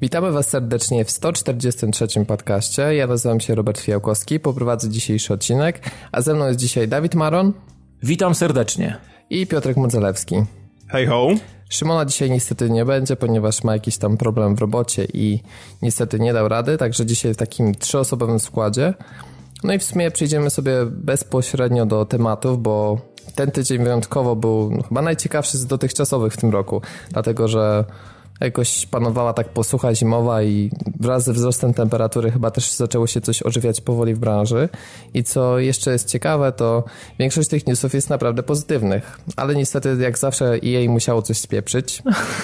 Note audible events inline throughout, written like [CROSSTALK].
Witamy Was serdecznie w 143 podcaście. Ja nazywam się Robert Fiałkowski, poprowadzę dzisiejszy odcinek, a ze mną jest dzisiaj Dawid Maron. Witam serdecznie. I Piotrek Modzelewski. Hej ho. Szymona dzisiaj niestety nie będzie, ponieważ ma jakiś tam problem w robocie i niestety nie dał rady, także dzisiaj w takim trzyosobowym składzie. No i w sumie przejdziemy sobie bezpośrednio do tematów, bo ten tydzień wyjątkowo był no, chyba najciekawszy z dotychczasowych w tym roku, dlatego że jakoś panowała tak posłucha zimowa i wraz ze wzrostem temperatury chyba też zaczęło się coś ożywiać powoli w branży. I co jeszcze jest ciekawe, to większość tych newsów jest naprawdę pozytywnych, ale niestety jak zawsze EA musiało coś spieprzyć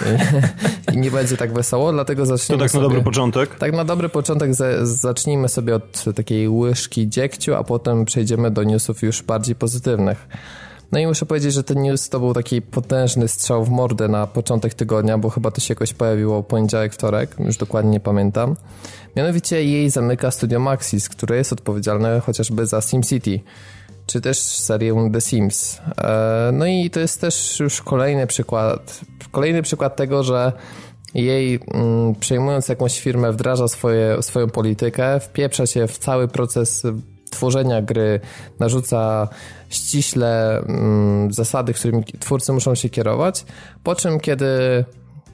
[LAUGHS] i, nie będzie tak wesoło, dlatego zacznijmy To tak sobie, na dobry początek. Tak na dobry początek za, zacznijmy sobie od takiej łyżki dziegciu, a potem przejdziemy do newsów już bardziej pozytywnych. No i muszę powiedzieć, że ten news to był taki potężny strzał w mordę na początek tygodnia, bo chyba to się jakoś pojawiło poniedziałek, wtorek, już dokładnie nie pamiętam. Mianowicie jej zamyka studio Maxis, które jest odpowiedzialne chociażby za SimCity, czy też serię The Sims. E, no i to jest też już kolejny przykład, kolejny przykład tego, że jej mm, przejmując jakąś firmę wdraża swoje, swoją politykę, wpieprza się w cały proces tworzenia gry, narzuca ściśle mm, zasady, którymi twórcy muszą się kierować, po czym kiedy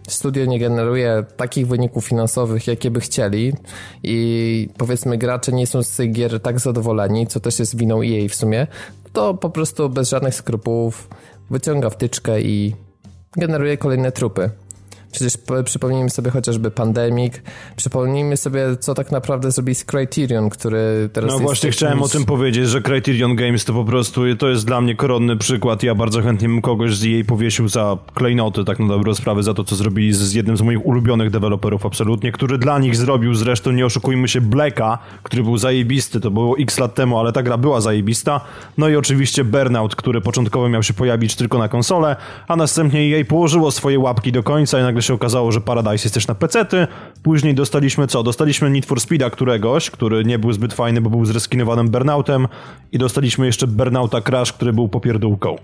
studio nie generuje takich wyników finansowych, jakie by chcieli i powiedzmy gracze nie są z tych gier tak zadowoleni, co też jest winą EA w sumie, to po prostu bez żadnych skrupułów wyciąga wtyczkę i generuje kolejne trupy. Przecież przypomnijmy sobie chociażby Pandemic, przypomnijmy sobie, co tak naprawdę zrobi z Criterion, który teraz No jest właśnie jakimś... chciałem o tym powiedzieć, że Criterion Games to po prostu, to jest dla mnie koronny przykład. Ja bardzo chętnie bym kogoś z jej powiesił za klejnoty, tak na dobrą sprawę, za to, co zrobili z, z jednym z moich ulubionych deweloperów absolutnie, który dla nich zrobił zresztą, nie oszukujmy się, Blacka, który był zajebisty, to było x lat temu, ale ta gra była zajebista. No i oczywiście Burnout, który początkowo miał się pojawić tylko na konsolę, a następnie jej położyło swoje łapki do końca i nagle się okazało, że Paradise jest też na pecety. Później dostaliśmy co? Dostaliśmy Need for Speeda któregoś, który nie był zbyt fajny, bo był zreskinowanym Burnoutem i dostaliśmy jeszcze Burnouta Crash, który był popierdółką.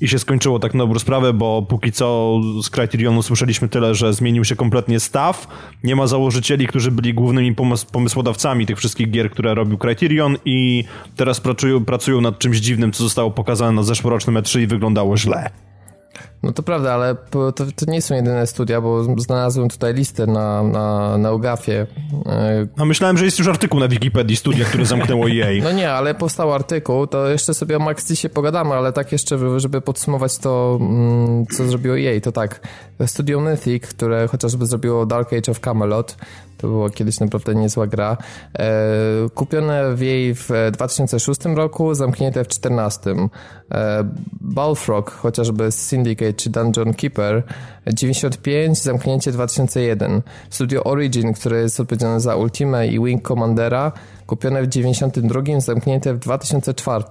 I się skończyło tak na dobrą sprawę, bo póki co z Criterionu słyszeliśmy tyle, że zmienił się kompletnie staw. Nie ma założycieli, którzy byli głównymi pomysłodawcami tych wszystkich gier, które robił Criterion i teraz pracują, pracują nad czymś dziwnym, co zostało pokazane na zeszłorocznym E3 i wyglądało źle. No to prawda, ale to, to nie są jedyne studia, bo znalazłem tutaj listę na, na, na UGAFie. A myślałem, że jest już artykuł na Wikipedii studia, które zamknęło EA. [LAUGHS] No nie, ale powstał artykuł, to jeszcze sobie o Maxisie pogadamy, ale tak jeszcze, żeby podsumować to, mm, co zrobiło EA, to tak, studio Mythic, które chociażby zrobiło Dark Age of Camelot, to było kiedyś naprawdę niezła gra. E, kupione w jej w 2006 roku, zamknięte w 2014. E, Balfrog, chociażby Syndicate czy Dungeon Keeper, 95, zamknięcie 2001. Studio Origin, które jest odpowiedzialne za Ultimate i Wing Commandera, kupione w 92, zamknięte w 2004.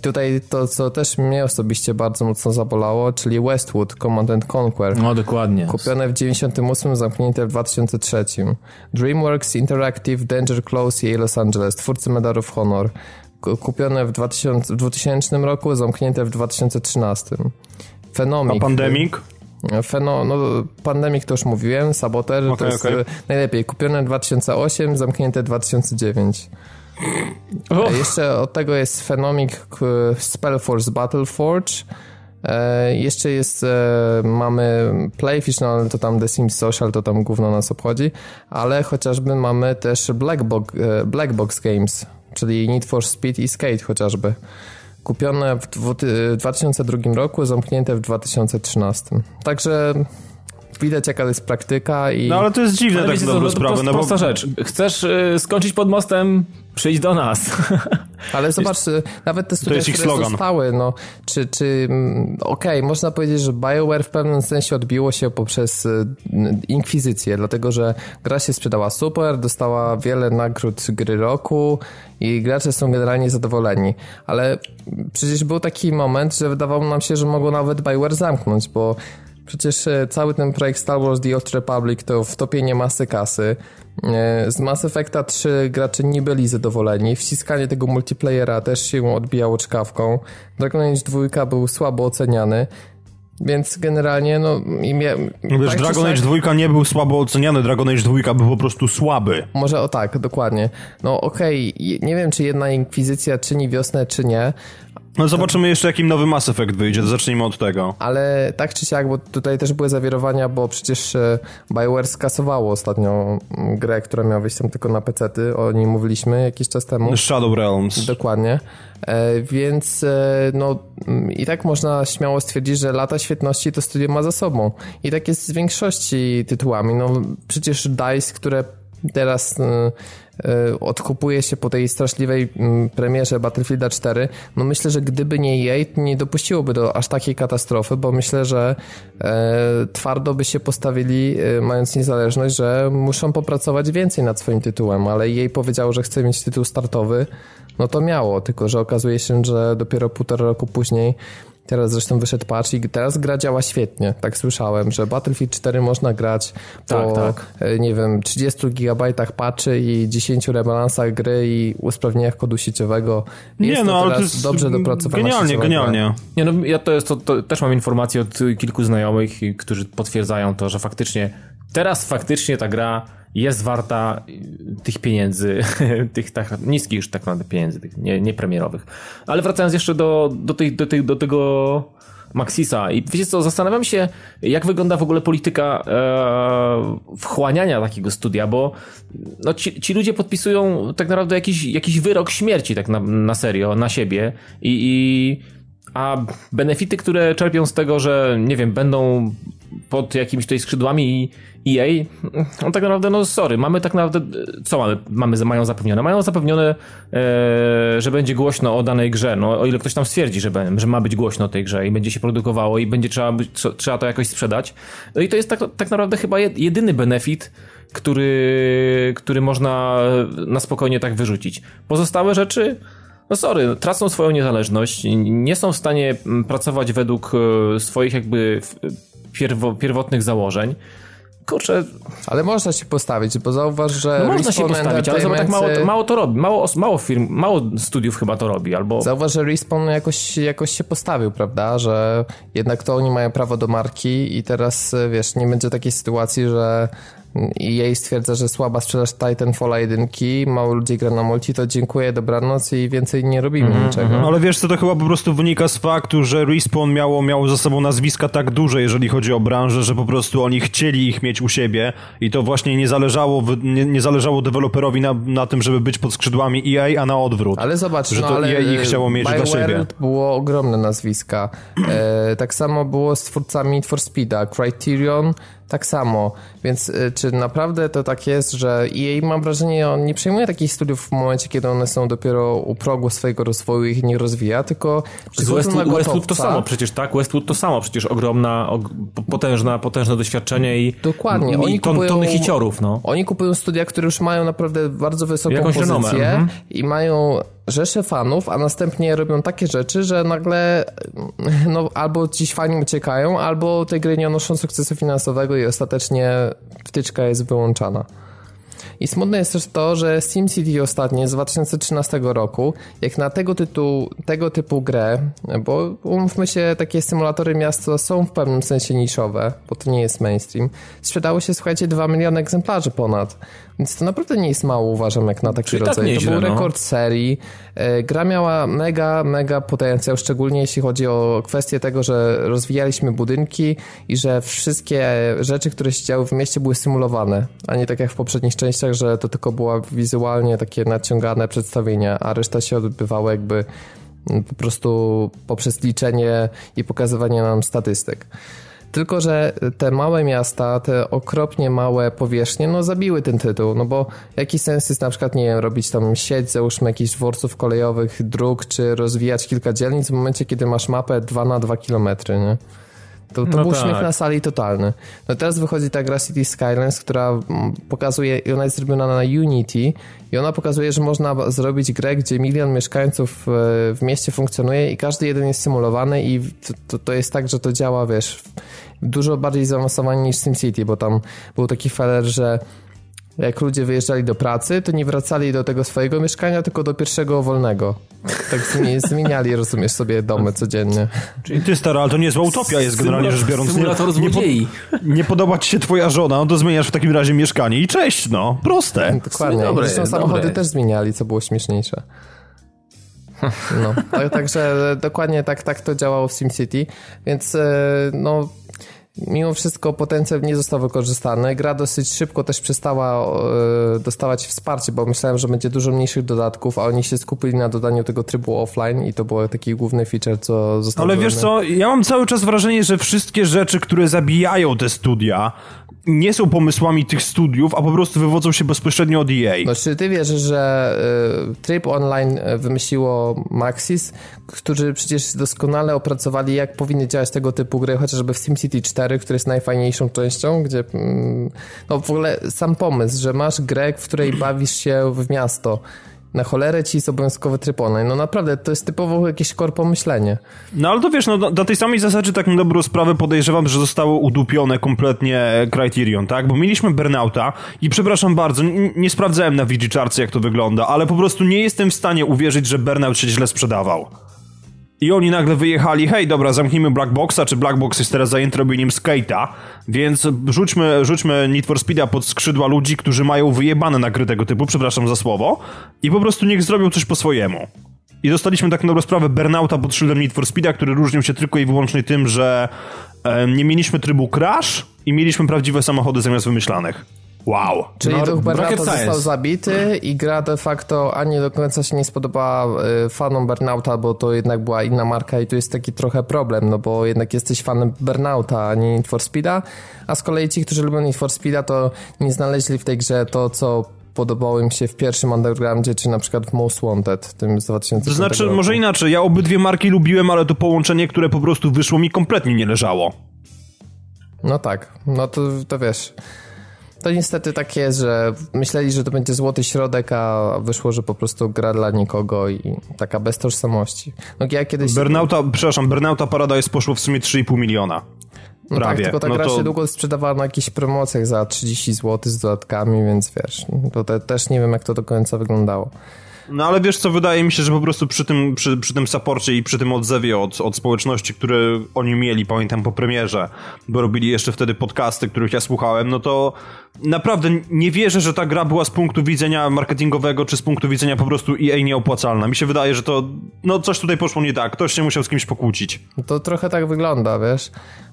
Tutaj to, co też mnie osobiście bardzo mocno zabolało, czyli Westwood Command and Conquer. No dokładnie. Kupione w 98, zamknięte w 2003. DreamWorks Interactive, Danger Close i Los Angeles, twórcy Medal of Honor. Kupione w 2000, w 2000 roku, zamknięte w 2013. Fenomik. A Pandemic? Feno, no, Pandemic to już mówiłem, Saboter okay, to jest okay. najlepiej. Kupione 2008, zamknięte 2009. Oh. Jeszcze od tego jest Phenomic Spellforce Battleforge. E, jeszcze jest, e, mamy Playfish, no ale to tam The Sims Social, to tam gówno nas obchodzi, ale chociażby mamy też Black Box, e, Black Box Games, czyli Need for Speed i Skate chociażby. Kupione w 2002 roku, zamknięte w 2013. Także widać jaka to jest praktyka i... No ale to jest dziwne tak na dobrą sprawę. No, prosta bo... rzecz. Chcesz y, skończyć pod mostem, przyjdź do nas. [LAUGHS] Ale zobacz, nawet te studia, które slogan. zostały, no, czy, czy okej, okay, można powiedzieć, że BioWare w pewnym sensie odbiło się poprzez inkwizycję, dlatego, że gra się sprzedała super, dostała wiele nagród gry roku i gracze są generalnie zadowoleni. Ale przecież był taki moment, że wydawało nam się, że mogło nawet BioWare zamknąć, bo Przecież cały ten projekt Star Wars The Old Republic to wtopienie masy kasy. Z Mass Effecta 3 gracze nie byli zadowoleni. Wciskanie tego multiplayera też się odbijało czkawką. Dragon Age 2 był słabo oceniany. Więc generalnie, no... I mia... No wiesz, tak Dragon Age siak- 2 nie był słabo oceniany, Dragon Age 2 był po prostu słaby. Może o tak, dokładnie. No okej, je- nie wiem, czy jedna inkwizycja czyni wiosnę, czy nie, No zobaczymy jeszcze jakim nowy Mass Effect wyjdzie, zacznijmy od tego. ale tak czy siak, bo tutaj też były zawirowania, bo przecież e, BioWare skasowało ostatnio mm, grę, która miała wyjść tam tylko na PC-ty, o niej mówiliśmy jakiś czas temu. Shadow Realms. Dokładnie. E, więc e, no mm, i tak można śmiało stwierdzić, że lata świetności to studio ma za sobą. I tak jest z większości tytułami. No przecież DICE, które teraz e, odkupuje się po tej straszliwej mm, premierze Battlefielda 4, no myślę, że gdyby nie jej, nie dopuściłoby do aż takiej katastrofy, bo myślę, że e, twardo by się postawili, e, mając niezależność, że muszą popracować więcej nad swoim tytułem, ale jej powiedział, że chce mieć tytuł startowy, no to miało, tylko że okazuje się, że dopiero półtora roku później Teraz zresztą wyszedł patch i teraz gra działa świetnie. Tak słyszałem, że Battlefield 4 można grać Tak, po, tak. e, nie wiem, 30 gigabajtach patchy i 10 rebalansach gry i usprawnieniach kodu sieciowego. Jest Nie no, ale to jest dobrze dopracowana genialnie, genialnie. Nie no, ja to jest, to, to też mam informację od kilku znajomych, którzy potwierdzają to, że faktycznie, teraz faktycznie ta gra jest warta y, tych pieniędzy, [LAUGHS] tych tak, niskich już tak naprawdę pieniędzy, tych nie, niepremierowych. Ale wracając jeszcze do, do, tej, do, tej, do tego Maxisa i wiecie co, zastanawiam się, jak wygląda w ogóle polityka e, wchłaniania takiego studia, bo no, ci, ci ludzie podpisują tak naprawdę jakiś, jakiś wyrok śmierci tak na, na serio, na siebie i, i a benefity, które czerpią z tego, że nie wiem, będą pod jakimiś tutaj skrzydłami EA, no tak naprawdę, no sorry, mamy tak naprawdę, co mamy, mamy mają zapewnione? Mają zapewnione, e, że będzie głośno o danej grze, no o ile ktoś tam stwierdzi, że, że ma być głośno o tej grze i będzie się produkowało i będzie trzeba, być, trzeba to jakoś sprzedać. No i to jest tak, tak naprawdę chyba jed- jedyny benefit, który, który można na spokojnie tak wyrzucić. Pozostałe rzeczy, no sorry, tracą swoją niezależność, nie są w stanie pracować według e, swoich jakby pierwo, pierwotnych założeń. Kurczę, Ale można się postawić, bo zauważ, że no można się postawić, ale zobacz, tak mało, mało to robi, mało, mało firm, mało studiów chyba to robi, albo... Zauważ, że Respawn jakoś, jakoś się postawił, prawda? Że jednak to oni mają prawo do marki i teraz, e, wiesz, nie będzie takiej sytuacji, że jej stwierdza, że słaba sprzedaż Titanfalla 1, mało ludzi gra na multi, to dziękuję, dobranoc i więcej nie robimy Mhm, niczego. Ale wiesz co, to chyba po prostu wynika z faktu, że Respawn miało, miało za sobą nazwiska tak duże, jeżeli chodzi o branżę, że po prostu oni chcieli ich mieć u siebie i to właśnie nie zależało, nie, nie zależało deweloperowi na, na tym, żeby być pod skrzydłami EA, a na odwrót. Ale zobacz, Że no, to ale EA ich chciało mieć dla siebie. było ogromne nazwiska. E, tak samo było z twórcami Need for Speeda, Criterion tak samo. Więc e, czy naprawdę to tak jest, że EA mam wrażenie, on nie przejmuje takich studiów w momencie, kiedy one są dopiero u progu swojego rozwoju i ich nie rozwija, tylko Z Westwood, Westwood to samo przecież, tak? Westwood to samo, przecież ogromna, og, potężna, potężne doświadczenie i, Dokładnie, i oni ton, kupują- tony hiciorów, no. Oni kupują studia, które już mają naprawdę bardzo wysoką Jakąś pozycję mhm. i mają rzesze fanów, a następnie robią takie rzeczy, że nagle no, albo ci fani uciekają, albo te gry nie noszą sukcesu finansowego i ostatecznie wtyczka jest wyłączana. I smutne jest też to, że SimCity ostatnie z 2013 roku, jak na tego typu, tego typu grę, bo umówmy się, takie symulatory miasta są w pewnym sensie niszowe, bo to nie jest mainstream, sprzedało się, słuchajcie, 2 miliony egzemplarzy ponad. Więc to naprawdę nie jest mało, uważam, jak na taki Czyli tak rodzaj. nieźle, to był no. rekord serii. E, Gra miała mega, mega potencjał, szczególnie jeśli chodzi o kwestię tego, że rozwijaliśmy budynki i że wszystkie rzeczy, które się działy w mieście były symulowane, a nie tak jak w poprzednich częściach, że to tylko było wizualnie takie naciągane przedstawienia, a reszta się odbywała jakby mm, po prostu poprzez liczenie i pokazywanie nam statystyk. Tylko, że te małe miasta, te okropnie małe powierzchnie, no zabiły ten tytuł, no bo jaki sens jest na przykład, nie wiem, robić tam sieć, załóżmy jakichś dworców kolejowych, dróg, czy rozwijać kilka dzielnic w momencie, kiedy masz mapę 2 na 2 kilometry, nie? To, to No był tak. śmiech na sali totalny. No teraz wychodzi ta gra City Skylines, która pokazuje, ona jest zrobiona na Unity i ona pokazuje, że można zrobić grę, gdzie milion mieszkańców e, w mieście funkcjonuje i każdy jeden jest symulowany i to, to, to jest tak, że to działa, wiesz, dużo bardziej zaawansowanie niż SimCity, bo tam był taki feller, że jak ludzie wyjeżdżali do pracy, to nie wracali do tego swojego mieszkania, tylko do pierwszego wolnego. Tak [LAUGHS] zmieniali, rozumiesz, sobie domy codziennie. Czyli ty stara, ale to niezła utopia jest generalnie rzecz biorąc. Symulator nie, nie, nie podoba ci się twoja żona, no to zmieniasz w takim razie mieszkanie i cześć, no. Proste. Dokładnie. Dobre, Zresztą samochody dobre. też zmieniali, co było śmieszniejsze. No, tak, także dokładnie tak, tak to działało w SimCity, więc e, no mimo wszystko potencjał nie został wykorzystany. Gra dosyć szybko też przestała e, dostawać wsparcie, bo myślałem, że będzie dużo mniejszych dodatków, a oni się skupili na dodaniu tego trybu offline i to był taki główny feature, co został Ale wiesz co, ja mam cały czas wrażenie, że wszystkie rzeczy, które zabijają te studia, nie są pomysłami tych studiów, a po prostu wywodzą się bezpośrednio od EA. No, czy ty wierzysz, że y, tryb online y, wymyśliło Maxis, którzy przecież doskonale opracowali, jak powinny działać tego typu gry, chociażby w SimCity 4, który jest najfajniejszą częścią, gdzie mm, no w ogóle sam pomysł, że masz grę, w której bawisz się w miasto, na cholerę ci jest obowiązkowy tryb online. No naprawdę, to jest typowo jakieś korpo myślenie. No ale to wiesz, no do tej samej zasadzie tak na dobrą sprawę podejrzewam, że zostało udupione kompletnie Criterion, tak? Bo mieliśmy Burnouta i przepraszam bardzo, nie, nie sprawdzałem na VG jak to wygląda, ale po prostu nie jestem w stanie uwierzyć, że Burnout się źle sprzedawał. I oni nagle wyjechali, hej, dobra, zamknijmy Black Boxa, czy Black Box jest teraz zajęty robieniem skate'a, więc rzućmy, rzućmy Need for Speed'a pod skrzydła ludzi, którzy mają wyjebane na gry tego typu, przepraszam za słowo, i po prostu niech zrobią coś po swojemu. I dostaliśmy tak na sprawę Burnouta pod szyldem Need for Speed'a, który różnił się tylko i wyłącznie tym, że e, nie mieliśmy trybu Crash i mieliśmy prawdziwe samochody zamiast wymyślanych. Wow. Czyli no, duch został zabity i gra de facto ani do końca się nie spodobała y, fanom Burnouta, bo to jednak była inna marka i tu jest taki trochę problem, no bo jednak jesteś fanem Burnouta, a nie Need for Speeda, a z kolei ci, którzy lubią Need for Speeda, to nie znaleźli w tej grze to, co podobało im się w pierwszym Undergroundzie, czy na przykład w Most Wanted, tym z 2000 To znaczy, roku. może inaczej, ja obydwie marki lubiłem, ale to połączenie, które po prostu wyszło mi kompletnie nie leżało. No tak, no to, to wiesz... To niestety tak jest, że myśleli, że to będzie złoty środek, a wyszło, że po prostu gra dla nikogo i taka bez tożsamości. No ja kiedyś... Burnouta, przepraszam, Burnouta Paradise poszło w sumie 3,5 miliona. No tak, tylko ta no gra to... się długo sprzedawała na jakichś promocjach za 30 zł z dodatkami, więc wiesz, to te, też nie wiem jak to do końca wyglądało. No ale wiesz co, wydaje mi się, że po prostu przy tym, przy, przy tym saporcie i przy tym odzewie od, od społeczności, które oni mieli, pamiętam po premierze, bo robili jeszcze wtedy podcasty, których ja słuchałem, no to naprawdę nie wierzę, że ta gra była z punktu widzenia marketingowego, czy z punktu widzenia po prostu EA nieopłacalna. Mi się wydaje, że to, no coś tutaj poszło nie tak, ktoś się musiał z kimś pokłócić. To trochę tak wygląda, wiesz.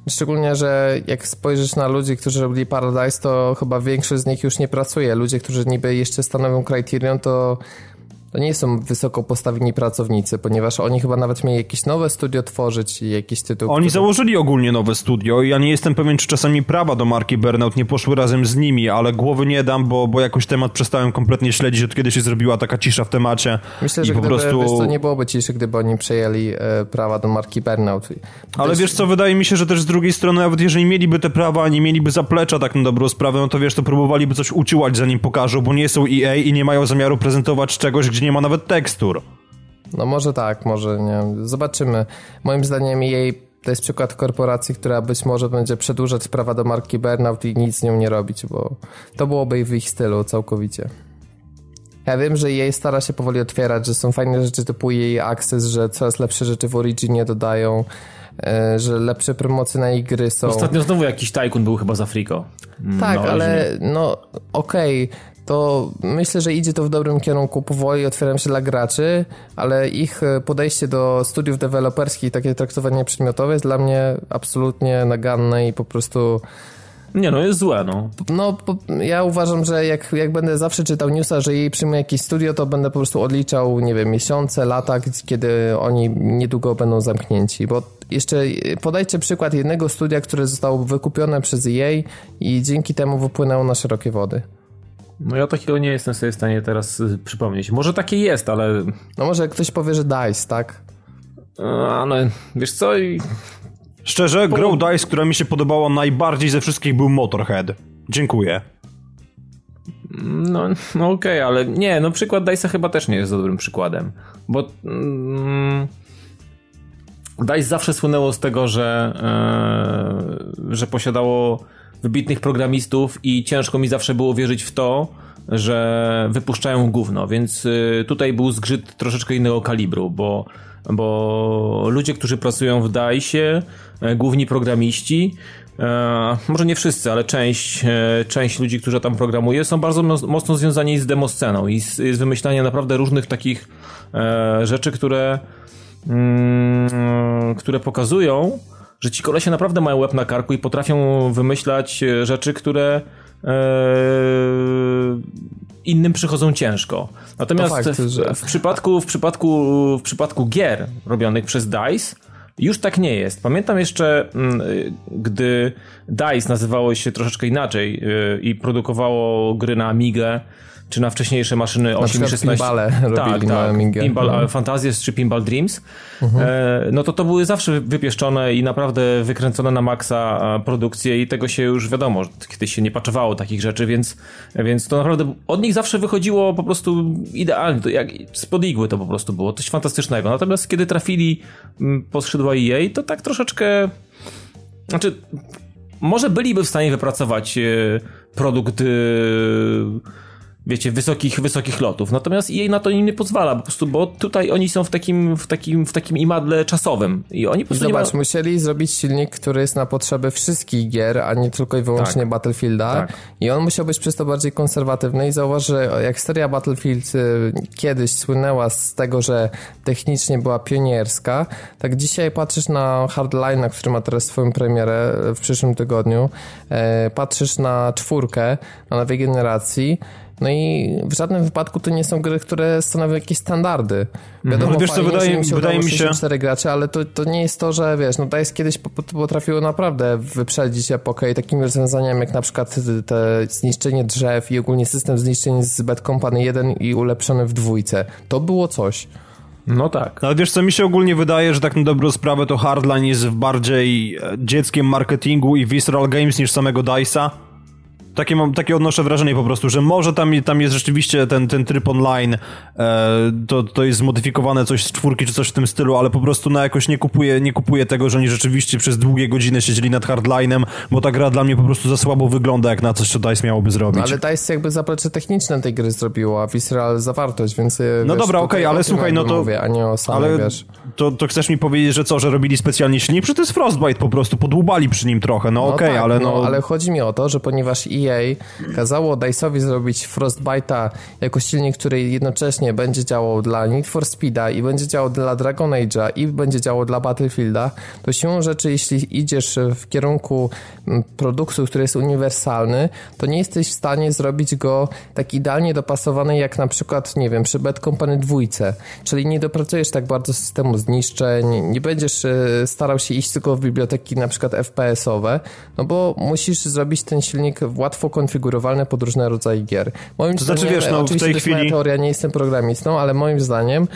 Szczególnie, że jak spojrzysz na ludzi, którzy robili Paradise, to chyba większość z nich już nie pracuje. Ludzie, którzy niby jeszcze stanowią Criterion, to to nie są wysoko postawieni pracownicy, ponieważ oni chyba nawet mieli jakieś nowe studio tworzyć i jakiś tytuł. Oni który... założyli ogólnie nowe studio i ja nie jestem pewien, czy czasami prawa do marki Burnout nie poszły razem z nimi, ale głowy nie dam, bo, bo jakoś temat przestałem kompletnie śledzić, od kiedy się zrobiła taka cisza w temacie. Myślę, że po gdyby, prostu... wiesz, to nie byłoby ciszy, gdyby oni przejęli e, prawa do marki Burnout. Ale też... wiesz co, wydaje mi się, że też z drugiej strony, nawet jeżeli mieliby te prawa, nie mieliby zaplecza tak na dobrą sprawę, no to wiesz, to próbowaliby coś uciłać zanim pokażą, bo nie są EA i nie mają zamiaru prezentować czegoś, gdzie nie ma nawet tekstu tekstur. No może tak, może nie. Zobaczymy. Moim zdaniem jej to jest przykład korporacji, która być może będzie przedłużać prawa do marki Burnout i nic z nią nie robić, bo to byłoby w ich stylu całkowicie. Ja wiem, że jej stara się powoli otwierać, że są fajne rzeczy typu jej Access, że coraz lepsze rzeczy w Originie dodają, e, że lepsze promocje na jej gry są. Ostatnio znowu jakiś Tycoon był chyba z Afriko. Tak, no, ale no okej, okay to myślę, że idzie to w dobrym kierunku powoli, otwieram się dla graczy, ale ich e, podejście do studiów deweloperskich, takie traktowanie przedmiotowe jest dla mnie absolutnie naganne i po prostu... Nie no, jest złe, no. No, ja uważam, że jak, jak będę zawsze czytał newsa, że jej przyjmuje jakieś studio, to będę po prostu odliczał, nie wiem, miesiące, lata, kiedy oni niedługo będą zamknięci, bo jeszcze podajcie przykład jednego studia, które zostało wykupione przez EA i dzięki temu wypłynęło na szerokie wody. No ja takiego nie jestem sobie w stanie teraz y, przypomnieć. Może takie jest, ale... No może ktoś powie, że DICE, tak? Ale wiesz co... I... Szczerze, po... grą DICE, która mi się podobała najbardziej ze wszystkich był Motorhead. Dziękuję. No, no okej, okay, ale nie, no przykład DICE'a chyba też nie jest dobrym przykładem, bo mm, DICE zawsze słynęło z tego, że, e, że posiadało wybitnych programistów i ciężko mi zawsze było wierzyć w to, że wypuszczają gówno, więc y, tutaj był zgrzyt troszeczkę innego kalibru, bo, bo ludzie, którzy pracują w DICE, e, główni programiści, e, może nie wszyscy, ale część, e, część ludzi, którzy tam programuje, są bardzo mocno związani z demosceną i z, z wymyślaniem naprawdę różnych takich rzeczy, które, mm, które pokazują, że ci kolesie naprawdę mają łeb na karku i potrafią wymyślać rzeczy, które Eee, innym przychodzą ciężko. Natomiast fakt, w, że... w, przypadku, w, przypadku, w przypadku gier robionych przez DICE już tak nie jest. Pamiętam jeszcze, mm, gdy DICE nazywało się troszeczkę inaczej yy, i produkowało gry na Amigę, czy na wcześniejsze maszyny 8 i 16. tak, tak, Pinball mhm. Fantasies czy Pinball Dreams. Mhm. E, no to to były zawsze wypieszczone i naprawdę wykręcone na maksa produkcje i tego się już wiadomo, kiedyś się nie paczowało takich rzeczy, więc, więc to naprawdę od nich zawsze wychodziło po prostu idealnie, to jak spod igły to po prostu było, coś fantastycznego. Natomiast kiedy trafili mm, po skrzydła EA, to tak troszeczkę znaczy może byliby w stanie wypracować e, produkt e, wiecie, wysokich, wysokich lotów. Natomiast jej na to im nie pozwala, po prostu, bo tutaj oni są w takim, w takim, w takim imadle czasowym i oni po prostu Zobacz, musieli zrobić silnik, który jest na potrzeby wszystkich gier, a nie tylko i wyłącznie tak. Battlefielda tak. i on musiał być przez to bardziej konserwatywny i zauważ, że jak seria Battlefield y, kiedyś słynęła z tego, że technicznie była pionierska, tak dzisiaj patrzysz na Hardline, który ma teraz swoją premierę w przyszłym tygodniu, e, patrzysz na czwórkę, na nowej generacji no i w żadnym wypadku to nie są gry, które stanowią jakieś standardy. Wiadomo, no, wiesz co, wydaje, się wydaje mi się... cztery gracze, ale to, to nie jest to, że wiesz, no DICE kiedyś potrafiło naprawdę wyprzedzić epokę i takimi rozwiązaniami jak na przykład te zniszczenie drzew i ogólnie system zniszczeń z Bad Company 1 i ulepszony w dwójce. To było coś. No tak. Ale wiesz co, mi się ogólnie wydaje, że tak na dobrą sprawę to Hardline jest bardziej e, dzieckiem marketingu i Visceral Games niż samego DICE'a. Takie, mam, takie odnoszę wrażenie po prostu, że może tam, tam jest rzeczywiście ten, ten tryb online, e, to, to jest zmodyfikowane coś z czwórki czy coś w tym stylu, ale po prostu na jakoś nie kupuję, nie kupuję tego, że oni rzeczywiście przez długie godziny siedzieli nad hardlinem, bo ta gra dla mnie po prostu za słabo wygląda jak na coś, co DICE miałoby zrobić. No, ale DICE jakby zaplecze techniczne tej gry zrobiło, a Visceral zawartość, więc e, No wiesz, dobra, okej, okay, ale słuchaj, no to... Mówię, a nie o samej, ale wiesz. To, to chcesz mi powiedzieć, że co, że robili specjalnie silnik? Przecież to jest Frostbite po prostu, podłubali przy nim trochę, no, no okej, okay, tak, ale no... no... ale chodzi mi o to, że ponieważ EA kazało DICE'owi zrobić Frostbite'a jako silnik, który jednocześnie będzie działał dla Need for Speed'a i będzie działał dla Dragon Age'a i będzie działał dla Battlefielda, to siłą rzeczy, jeśli idziesz w kierunku mm, produktu, który jest uniwersalny, to nie jesteś w stanie zrobić go tak idealnie dopasowany jak na przykład, nie wiem, przy Bad Company 2, czyli nie dopracujesz tak bardzo systemu zniszczeń, nie będziesz e, starał się iść tylko w biblioteki na przykład FPS-owe, no bo musisz zrobić ten silnik łatwo konfigurowany pod różne rodzaje gier. Moim to znaczy, wiesz, no, w tej chwili... teoria, nie jestem programistą, ale moim zdaniem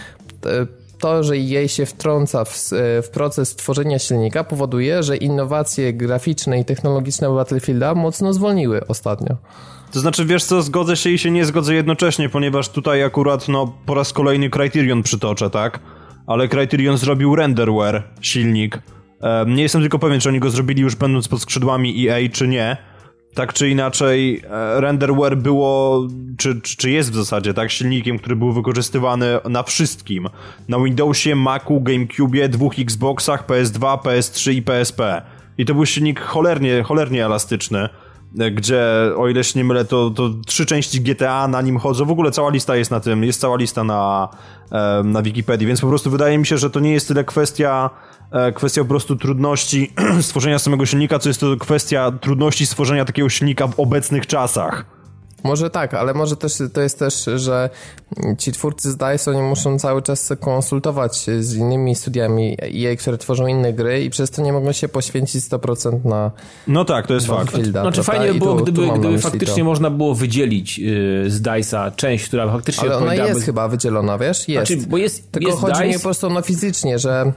to, że jej się wtrąca w, w, proces tworzenia silnika powoduje, że innowacje graficzne i technologiczne Battlefielda mocno zwolniły ostatnio. To znaczy, wiesz co, zgodzę się i się nie zgodzę jednocześnie, ponieważ tutaj akurat, no, po raz kolejny Criterion przytoczę, tak? Ale Criterion zrobił renderware silnik. Nie jestem tylko pewien, czy oni go zrobili już będąc pod skrzydłami EA, czy nie tak czy inaczej e, renderware było, czy, czy jest w zasadzie, tak, silnikiem, który był wykorzystywany na wszystkim. Na Windowsie, Macu, GameCube, dwóch Xboxach, PS2, PS3 i PSP. I to był silnik cholernie, cholernie elastyczny, e, gdzie, o ile się nie mylę, to, to trzy części GTA na nim chodzą. W ogóle cała lista jest na tym, jest cała lista na, e, na Wikipedii, więc po prostu wydaje mi się, że to nie jest tyle kwestia kwestia po prostu trudności [CLEARS THROAT] stworzenia samego silnika, co jest to kwestia trudności stworzenia takiego silnika w obecnych czasach. Może tak, ale może też to jest też, że ci twórcy z DICE oni muszą cały czas konsultować z innymi studiami EA, które tworzą inne gry i przez to nie mogą się poświęcić 100% na No tak, to jest fakt. Fielda, znaczy fajnie by było, tu, gdyby, tu gdyby faktycznie to. można było wydzielić yy, z DICE'a część, która faktycznie Ale ona jest chyba wydzielona, wiesz? Jest. Znaczy, bo jest Tylko jest chodzi DICE... mi po prostu no fizycznie, że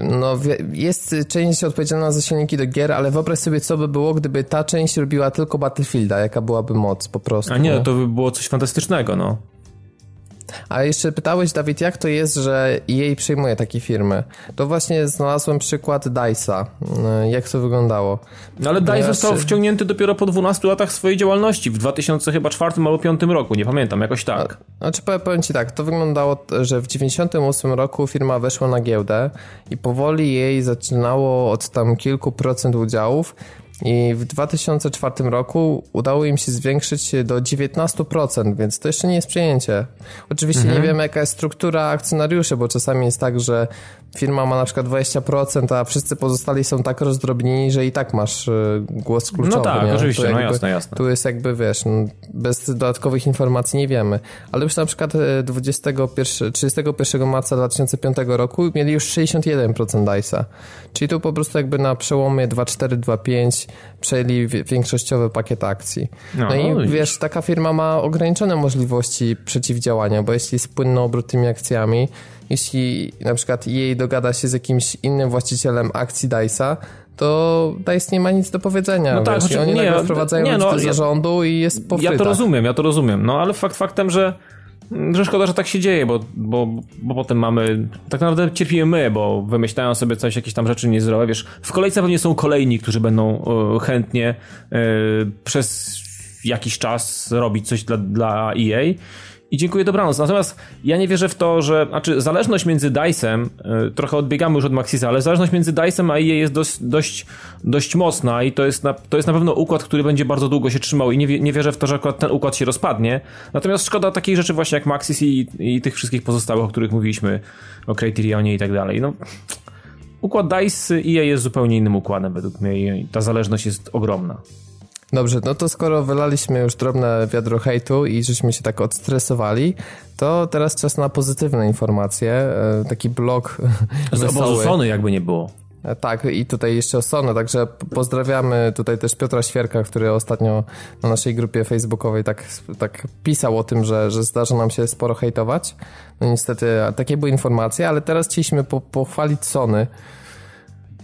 no, jest część odpowiedzialna za silniki do gier, ale wyobraź sobie, co by było, gdyby ta część robiła tylko Battlefielda, jaka byłaby moc po prostu. A nie, to by było coś fantastycznego, no. A jeszcze pytałeś, Dawid, jak to jest, że EA przejmuje takie firmy? To właśnie znalazłem przykład DICE'a. Y, jak to wyglądało? No ale DICE został wciągnięty dopiero po 12 latach swojej działalności, w 2004 albo 2005 roku, nie pamiętam, jakoś tak. Znaczy powiem ci tak, to wyglądało, że w 98 roku firma weszła na giełdę i powoli jej zaczynało od tam kilku procent udziałów i w 2004 roku udało im się zwiększyć do 19%, więc to jeszcze nie jest przejęcie. Oczywiście mhm. nie wiem, jaka jest struktura akcjonariuszy, bo czasami jest tak, że firma ma na przykład 20%, a wszyscy pozostali są tak rozdrobnieni, że i tak masz y, głos kluczowy. No tak, nie? oczywiście, no jakby, no jasne, jasne. Tu jest jakby, wiesz, no, bez dodatkowych informacji nie wiemy. Ale już na przykład 21, y, 31 marca 2005 roku mieli już 61% DICE'a. Czyli tu po prostu jakby na przełomie 2.4, 2.5 przejęli większościowy pakiet akcji. No, no i wiesz, taka firma ma ograniczone możliwości przeciwdziałania, bo jeśli spłynną obrót tymi akcjami, jeśli na przykład jej dogada się z jakimś innym właścicielem akcji DICE'a, to DICE nie ma nic do powiedzenia. No tak, znaczy, oni nie, wprowadzają nie, no, do zarządu i jest pofryta. Ja to rozumiem, ja to rozumiem. No ale fakt faktem, że że szkoda, że tak się dzieje, bo, bo, bo potem mamy, tak naprawdę cierpimy my, bo wymyślają sobie coś, jakieś tam rzeczy niezdrowe, wiesz, w kolejce pewnie są kolejni, którzy będą e, chętnie e, przez jakiś czas robić coś dla, dla EA i dziękuję, dobranoc. Natomiast ja nie wierzę w to, że. Znaczy, zależność między DICE'em, y, trochę odbiegamy już od Maxisa, ale zależność między DICE'em a EA jest dość, dość, dość mocna i to jest, na, to jest na pewno układ, który będzie bardzo długo się trzymał i nie, nie wierzę w to, że akurat ten układ się rozpadnie. Natomiast szkoda takich rzeczy właśnie jak Maxis i, i tych wszystkich pozostałych, o których mówiliśmy, o Criterionie i tak dalej. No. Układ DICE EA jest zupełnie innym układem według mnie i ta zależność jest ogromna. Dobrze, no to skoro wylaliśmy już drobne wiadro hejtu i żeśmy się tak odstresowali, to teraz czas na pozytywne informacje. E, taki blog [LAUGHS] Z obozu Sony jakby nie było. E, tak, i tutaj jeszcze o Sony, także pozdrawiamy tutaj też Piotra Świerka, który ostatnio na naszej grupie facebookowej tak, tak pisał o tym, że, że zdarza nam się sporo hejtować. No niestety takie były informacje, ale teraz chcieliśmy po, pochwalić Sony,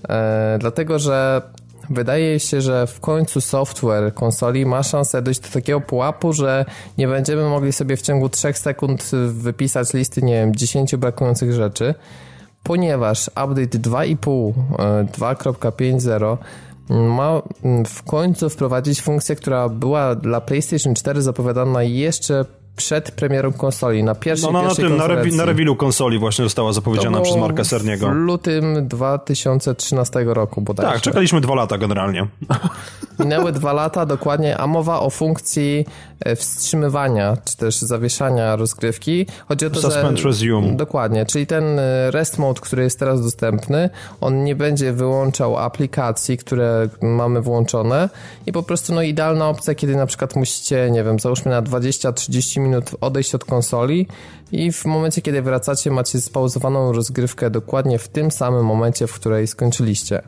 e, dlatego że Wydaje się, że w końcu software konsoli ma szansę dojść do takiego pułapu, że nie będziemy mogli sobie w ciągu 3 sekund wypisać listy, nie wiem, 10 brakujących rzeczy, ponieważ update 2.5 2.5.0 e, ma w końcu wprowadzić funkcję, która była dla PlayStation 4 zapowiadana jeszcze przed premierą konsoli, na pierwszej, no, no, na tym, na, rewi na rewilu konsoli właśnie została zapowiedziana przez Marka Serniego. w lutym 2013 roku bodajże. Tak, czekaliśmy dwa lata generalnie. Minęły dwa lata dokładnie, a mowa o funkcji wstrzymywania, czy też zawieszania rozgrywki. Chodzi o to, Suspend że... resume. Dokładnie, czyli ten e, rest mode, który jest teraz dostępny, on nie będzie wyłączał aplikacji, które mamy włączone i po prostu no idealna opcja, kiedy na przykład musicie, nie wiem, załóżmy na 20-30 minut odejść od konsoli i w momencie, kiedy wracacie, macie spauzowaną rozgrywkę dokładnie w tym samym momencie, w której skończyliście.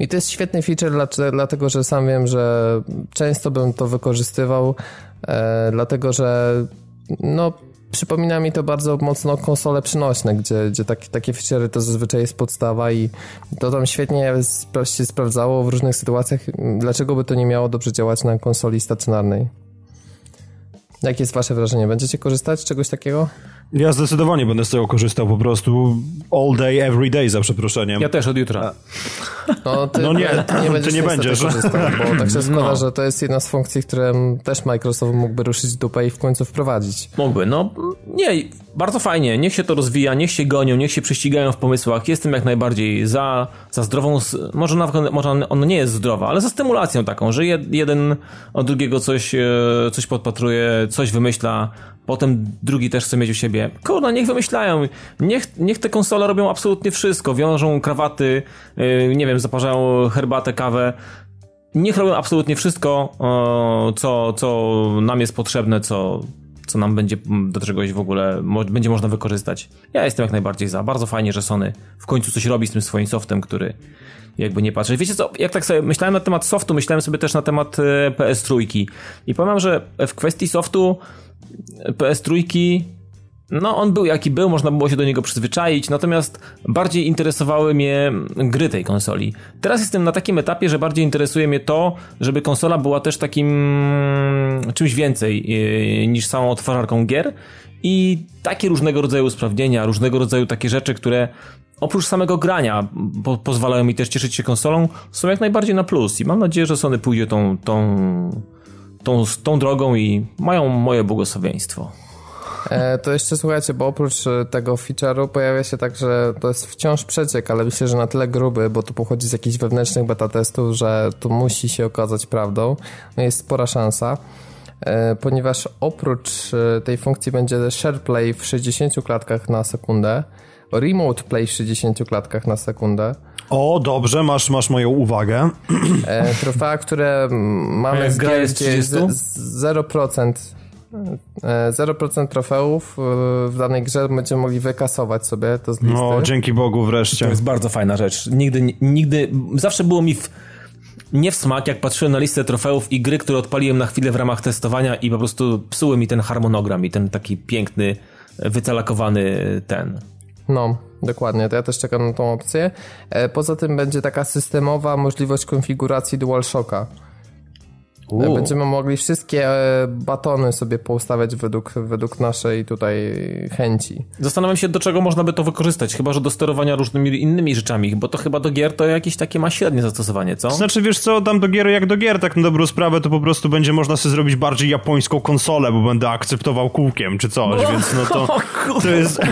I to jest świetny feature, dlatego że sam wiem, że często bym to wykorzystywał, e, dlatego że no, przypomina mi to bardzo mocno konsole przynośne, gdzie, gdzie tak, takie feature to zazwyczaj jest podstawa i to tam świetnie się sprawdzało w różnych sytuacjach. Dlaczego by to nie miało dobrze działać na konsoli stacjonarnej? Jakie jest wasze wrażenie? Będziecie korzystać z czegoś takiego? Ja zdecydowanie będę z tego korzystał po prostu all day, every day, za przeproszeniem. Ja też od jutra. No, ty, no nie, ty nie będziesz, ty nie będziesz. korzystał, bo tak się [LAUGHS] składa, no. że to jest jedna z funkcji, które też Microsoft mógłby ruszyć dupę i w końcu wprowadzić. Mógłby, no nie, bardzo fajnie, niech się to rozwija, niech się gonią, niech się prześcigają w pomysłach. Jestem jak najbardziej za, za zdrową, może nawet może ono nie jest zdrowa, ale za stymulacją taką, że jeden od drugiego coś, e, coś podpatruje, coś wymyśla, potem drugi też chce mieć u siebie. Kurna, niech wymyślają, niech, niech te konsole robią absolutnie wszystko, wiążą krawaty, e, nie wiem, zaparzają herbatę, kawę, niech robią absolutnie wszystko, co, co nam jest potrzebne, co, co nam będzie do czegoś w ogóle mo będzie można wykorzystać. Ja jestem jak najbardziej za. Bardzo fajnie, że Sony w końcu coś robi z tym swoim softem, który jakby nie patrzy. Wiecie co, jak tak sobie myślałem na temat softu, myślałem sobie też na temat e, PS3 i powiem, że w kwestii softu e, PS3 no, on był jaki był, można było się do niego przyzwyczaić, natomiast bardziej interesowały mnie gry tej konsoli. Teraz jestem na takim etapie, że bardziej interesuje mnie to, żeby konsola była też takim mm, czymś więcej yy, niż samą odtwarzarką gier i takie różnego rodzaju usprawnienia, różnego rodzaju takie rzeczy, które oprócz samego grania po, pozwalają mi też cieszyć się konsolą, są jak najbardziej na plus i mam nadzieję, że Sony pójdzie tą, tą, tą, tą drogą i mają moje błogosławieństwo. E, to jeszcze słuchajcie, bo oprócz e, tego feature'u pojawia się tak, że to jest wciąż przeciek, ale myślę, że na tyle gruby, bo to pochodzi z jakichś wewnętrznych beta testów, że to musi się okazać prawdą. No jest spora szansa. E, ponieważ oprócz tej funkcji będzie SharePlay w 60 klatkach na sekundę, Remote Play w 60 klatkach na sekundę. O, dobrze, masz, masz moją uwagę. E, trofea, które mamy z gier, gdzie jest 0%. 0% e, trofeów e, w danej grze będziemy mogli wykasować sobie to z listy. No, dzięki Bogu wreszcie. To jest bardzo fajna rzecz. Nigdy, nigdy, zawsze było mi w, nie w smak, jak patrzyłem na listę trofeów i gry, które odpaliłem na chwilę w ramach testowania i po prostu psuły mi ten harmonogram i ten taki piękny, wytalakowany ten no, dokładnie, to ja też czekam na tą opcję. E, poza tym będzie taka systemowa możliwość konfiguracji DualShocka. U. Będziemy mogli wszystkie e, batony sobie poustawiać według, według naszej tutaj chęci. Zastanawiam się, do czego można by to wykorzystać, chyba, że do sterowania różnymi innymi rzeczami, bo to chyba do gier to jakieś takie ma średnie zastosowanie, co? Znaczy, wiesz co, tam do gier jak do gier, tak na dobrą sprawę, to po prostu będzie można sobie zrobić bardziej japońską konsolę, bo będę akceptował kółkiem czy coś, no. więc no to, [LAUGHS] to jest... [LAUGHS]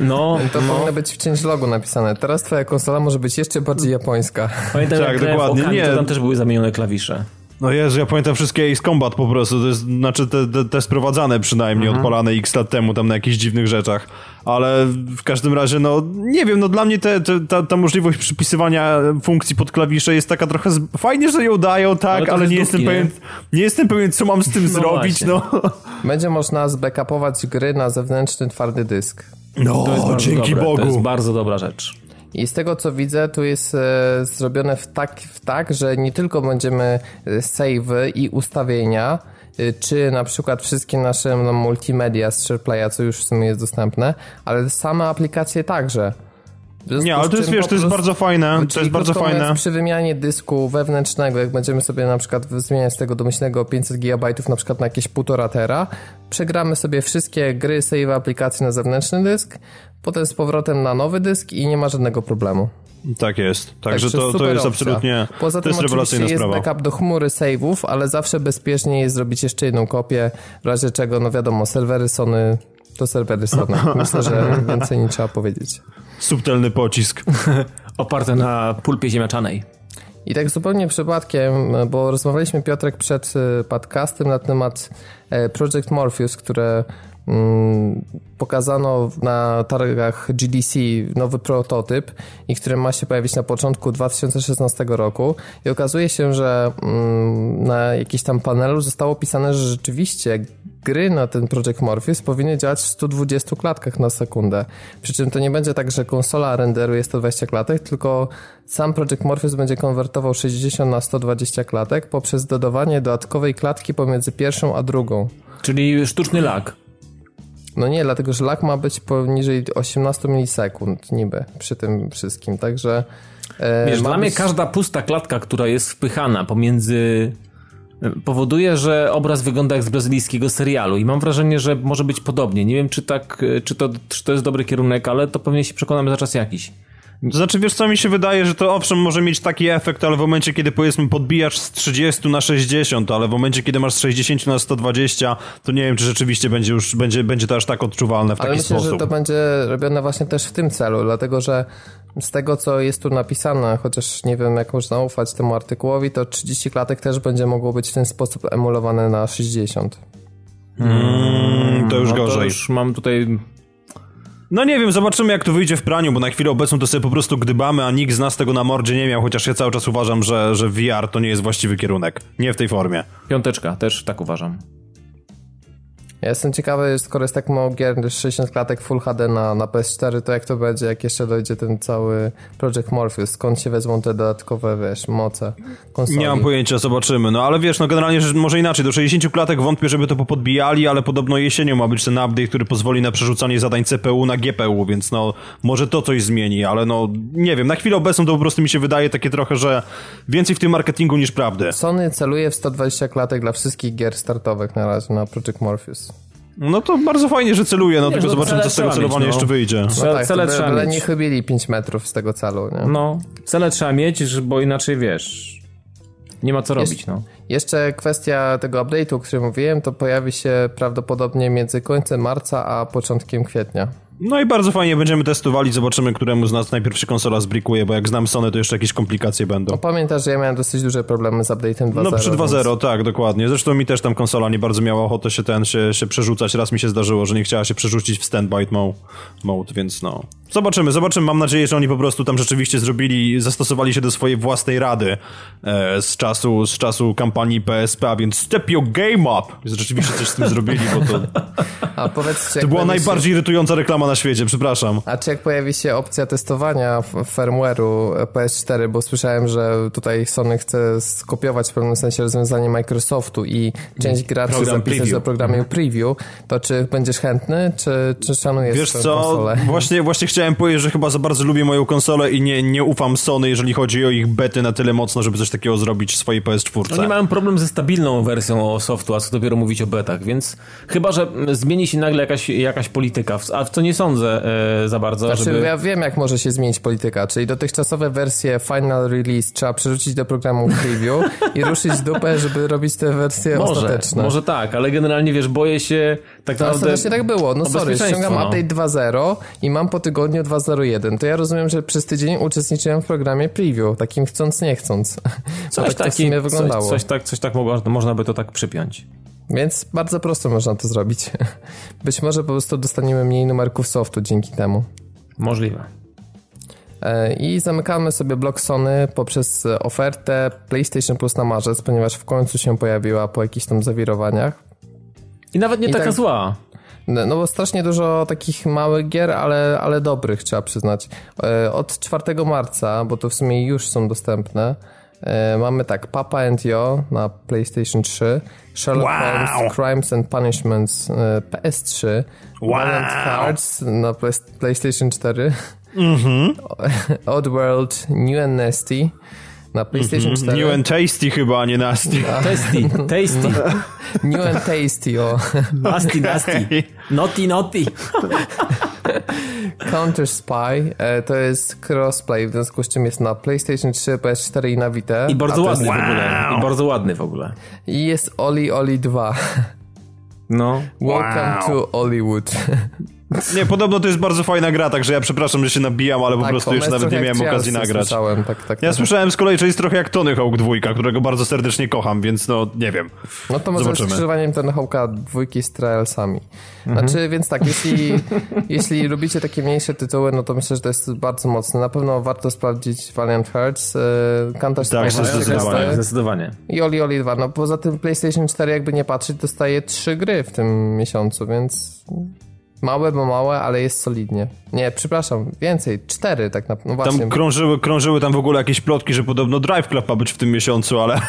No, to no. powinno być w changelogu napisane. Teraz twoja konsola może być jeszcze bardziej japońska. Pamiętam, tak, jak dokładnie. Okami, nie. to tam też były zamienione klawisze. No Jezu, ja pamiętam wszystkie Ace Combat po prostu, to jest, znaczy te, te, te sprowadzane przynajmniej, mhm. odpalane x lat temu tam na jakichś dziwnych rzeczach, ale w każdym razie, no nie wiem, no dla mnie te, te, ta, ta możliwość przypisywania funkcji pod klawisze jest taka trochę, z... fajnie, że ją dają, tak, ale, ale nie, jestem pewien, nie jestem pewien, co mam z tym no zrobić, właśnie. no. Będzie można zbackupować gry na zewnętrzny twardy dysk. No, dzięki dobre. Bogu. To jest bardzo dobra rzecz. I z tego co widzę, tu jest e, zrobione w tak, w tak, że nie tylko będziemy e, save i ustawienia, e, czy na przykład wszystkie nasze no, multimedia z SharePlaya, co już w sumie jest dostępne, ale same aplikacje także. Nie, ale to jest, wiesz, to jest bardzo fajne, to jest bardzo fajne. Przy wymianie dysku wewnętrznego, jak będziemy sobie na przykład zmieniać z tego domyślnego 500 GB na przykład na jakieś 1,5 tera, przegramy sobie wszystkie gry, save aplikacje na zewnętrzny dysk, potem z powrotem na nowy dysk i nie ma żadnego problemu. Tak jest. Także to, to jest absolutnie Poza to tym jest oczywiście jest sprawa. backup do chmury save'ów, ale zawsze bezpiecznie jest zrobić jeszcze jedną kopię, w razie czego, no wiadomo, serwery Sony to serwery Sony. [LAUGHS] Myślę, że więcej nie trzeba powiedzieć. Subtelny pocisk. [LAUGHS] Oparty na pulpie ziemniaczanej. I tak zupełnie przypadkiem, bo rozmawialiśmy Piotrek przed e, podcastem na temat e, Project Morpheus, które pokazano na targach GDC nowy prototyp i który ma się pojawić na początku 2016 roku i okazuje się, że mm, na jakimś tam panelu zostało pisane, że rzeczywiście gry na ten Project Morpheus powinny działać w 120 klatkach na sekundę. Przy czym to nie będzie tak, że konsola renderuje 120 klatek, tylko sam Project Morpheus będzie konwertował 60 na 120 klatek poprzez dodawanie dodatkowej klatki pomiędzy pierwszą a drugą. Czyli sztuczny lag. No nie, dlatego że lag ma być poniżej 18 milisekund niby przy tym wszystkim, także... E, Wiesz, dla być... mnie każda pusta klatka, która jest wpychana pomiędzy powoduje, że obraz wygląda jak z brazylijskiego serialu i mam wrażenie, że może być podobnie. Nie wiem, czy tak, czy to, czy to jest dobry kierunek, ale to pewnie się przekonamy za czas jakiś. To znaczy, wiesz co, mi się wydaje, że to owszem może mieć taki efekt, ale w momencie, kiedy powiedzmy podbijasz z 30 na 60, ale w momencie, kiedy masz z 60 na 120, to nie wiem, czy rzeczywiście będzie już, będzie, będzie to aż tak odczuwalne w ale taki myślę, sposób. że to będzie robione właśnie też w tym celu, dlatego że z tego, co jest tu napisane, chociaż nie wiem, jak można ufać temu artykułowi, to 30 klatek też będzie mogło być w ten sposób emulowane na 60. Mm, to już no gorzej. To już mam tutaj no nie wiem, zobaczymy jak to wyjdzie w praniu, bo na chwilę obecną to sobie po prostu gdybamy, a nikt z nas tego na mordzie nie miał, chociaż ja cały czas uważam, że, że VR to nie jest właściwy kierunek. Nie w tej formie. Piąteczka, też tak uważam. Ja jestem ciekawy, skoro jest tak mało gier, 60 klatek Full HD na, na PS4, to jak to będzie, jak jeszcze dojdzie ten cały Project Morpheus, skąd się wezmą te dodatkowe, wiesz, moce konsoli? Nie mam pojęcia, zobaczymy. No ale wiesz, no generalnie że może inaczej, do 60 klatek wątpię, żeby to popodbijali, ale podobno jesienią ma być ten update, który pozwoli na przerzucanie zadań CPU na GPU, więc no może to coś zmieni, ale no nie wiem, na chwilę obecną to po prostu mi się wydaje takie trochę, że więcej w tym marketingu niż prawdy. Sony celuje w 120 klatek dla wszystkich gier startowych na razie na Project Morpheus. No to bardzo fajnie, że celuje, no Nie, tylko no zobaczymy, co z tego celowania mieć, no. jeszcze wyjdzie. No tak, cele by, trzeba byle mieć. nie chybili 5 metrów z tego celu, nie? No, cele trzeba mieć, bo inaczej wiesz. Nie ma co robić, no. Jeszcze kwestia tego update'u, o którym mówiłem, to pojawi się prawdopodobnie między końcem marca a początkiem kwietnia. No i bardzo fajnie będziemy testowali, zobaczymy, któremu z nas najpierw się konsola zbrikuje, bo jak znam Sony, to jeszcze jakieś komplikacje będą. No pamiętasz, że ja miałem dosyć duże problemy z update'em 2.0. No przy 2.0, więc- tak, dokładnie. Zresztą mi też tam konsola nie bardzo miała ochotę się ten, się, się przerzucać. Raz mi się zdarzyło, że nie chciała się przerzucić w standby mo- mode, więc no. Zobaczymy, zobaczymy. Mam nadzieję, że oni po prostu tam rzeczywiście zrobili, zastosowali się do swojej własnej rady e, z czasu, z czasu kampanii PSP, a więc step your game up! Rzeczywiście coś z tym zrobili, bo to, [LAUGHS] A powiedzcie, to była się- najbardziej irytująca reklama na świecie, przepraszam. A czy jak pojawi się opcja testowania firmware'u PS4, bo słyszałem, że tutaj Sony chce skopiować w pewnym sensie rozwiązanie Microsoftu i część graczy Program zapisać preview. do programu preview, to czy będziesz chętny, czy, czy szanujesz Wiesz co, konsolę? właśnie, właśnie chciałem powiedzieć, że chyba za bardzo lubię moją konsolę i nie, nie ufam Sony, jeżeli chodzi o ich bety na tyle mocno, żeby coś takiego zrobić w swojej PS4. Oni mają problem ze stabilną wersją softu, a co dopiero mówić o betach, więc chyba, że zmieni się nagle jakaś, jakaś polityka, a w co nie sądzę e, za bardzo, Znaczy, żeby... ja wiem, jak może się zmienić polityka, czyli dotychczasowe wersje Final Release trzeba przerzucić do programu preview i ruszyć dupę, żeby robić te wersje Może, ostateczne. może tak, ale generalnie wiesz, boję się tak naprawdę... ostatecznie tak było. No sorry, ściągam no. update 2.0 i mam po tygodniu 2.01. To ja rozumiem, że przez tydzień uczestniczyłem w programie preview, takim chcąc, nie chcąc. Coś, [LAUGHS] tak taki, wyglądało. coś, coś tak, coś tak mogło, można by to tak przypiąć. Więc bardzo prosto można to zrobić. [LAUGHS] Być może po prostu dostaniemy mniej numerków softu dzięki temu. Możliwe. E, I zamykamy sobie blok Sony poprzez ofertę PlayStation Plus na marzec, ponieważ w końcu się pojawiła po jakichś tam zawirowaniach. I nawet nie I taka tak- zła. No no bo strasznie dużo takich małych gier, ale, ale dobrych trzeba przyznać. E, Od 4 marca, bo to w sumie już są dostępne, e, mamy tak Papa and Yo na PlayStation 3, Sherlock Wow! Holmes Crimes and Punishments e, PS3, Wow! Valiant Hearts na Play- PlayStation 4, Mhm. [LAUGHS] Oddworld New and Nasty na PlayStation 4. New and tasty chyba, a nie nasty. Tasty, tasty, [LAUGHS] New and Tasty, o. nasty, nasty, naughty, naughty. [LAUGHS] Counter Spy e, to jest crossplay, w związku z czym jest na PlayStation 3, PS4 i na Vita. I bardzo ładny jest, w ogóle. I bardzo ładny w ogóle. I jest Oli Oli 2. No. Welcome Wow. to Hollywood. [LAUGHS] Nie, podobno to jest bardzo fajna gra, także ja przepraszam, że się nabijam, ale po prostu ona jeszcze jest nawet nie miałem okazji nagrać. Słyszałem, tak, tak, Ja tak. słyszałem z kolei, że jest trochę jak Tony Hawk 2, którego bardzo serdecznie kocham, więc no, nie wiem. No to może Zobaczymy. skrzyżowaniem ten Hawka dwójki z Trialsami. Mhm. Znaczy, więc tak, jeśli, [LAUGHS] jeśli lubicie takie mniejsze tytuły, no to myślę, że to jest bardzo mocne. Na pewno warto sprawdzić Valiant Hearts, e, Counter Spy Tak, zdecydowanie. Quest Zdecydowanie. i Oli Oli 2. No poza tym PlayStation 4 jakby nie patrzeć, dostaje trzy gry w tym miesiącu, więc małe, bo małe, ale jest solidnie. Nie, przepraszam, więcej, cztery tak naprawdę. No właśnie. Tam krążyły, krążyły tam w ogóle jakieś plotki, że podobno Drive Club ma być w tym miesiącu, ale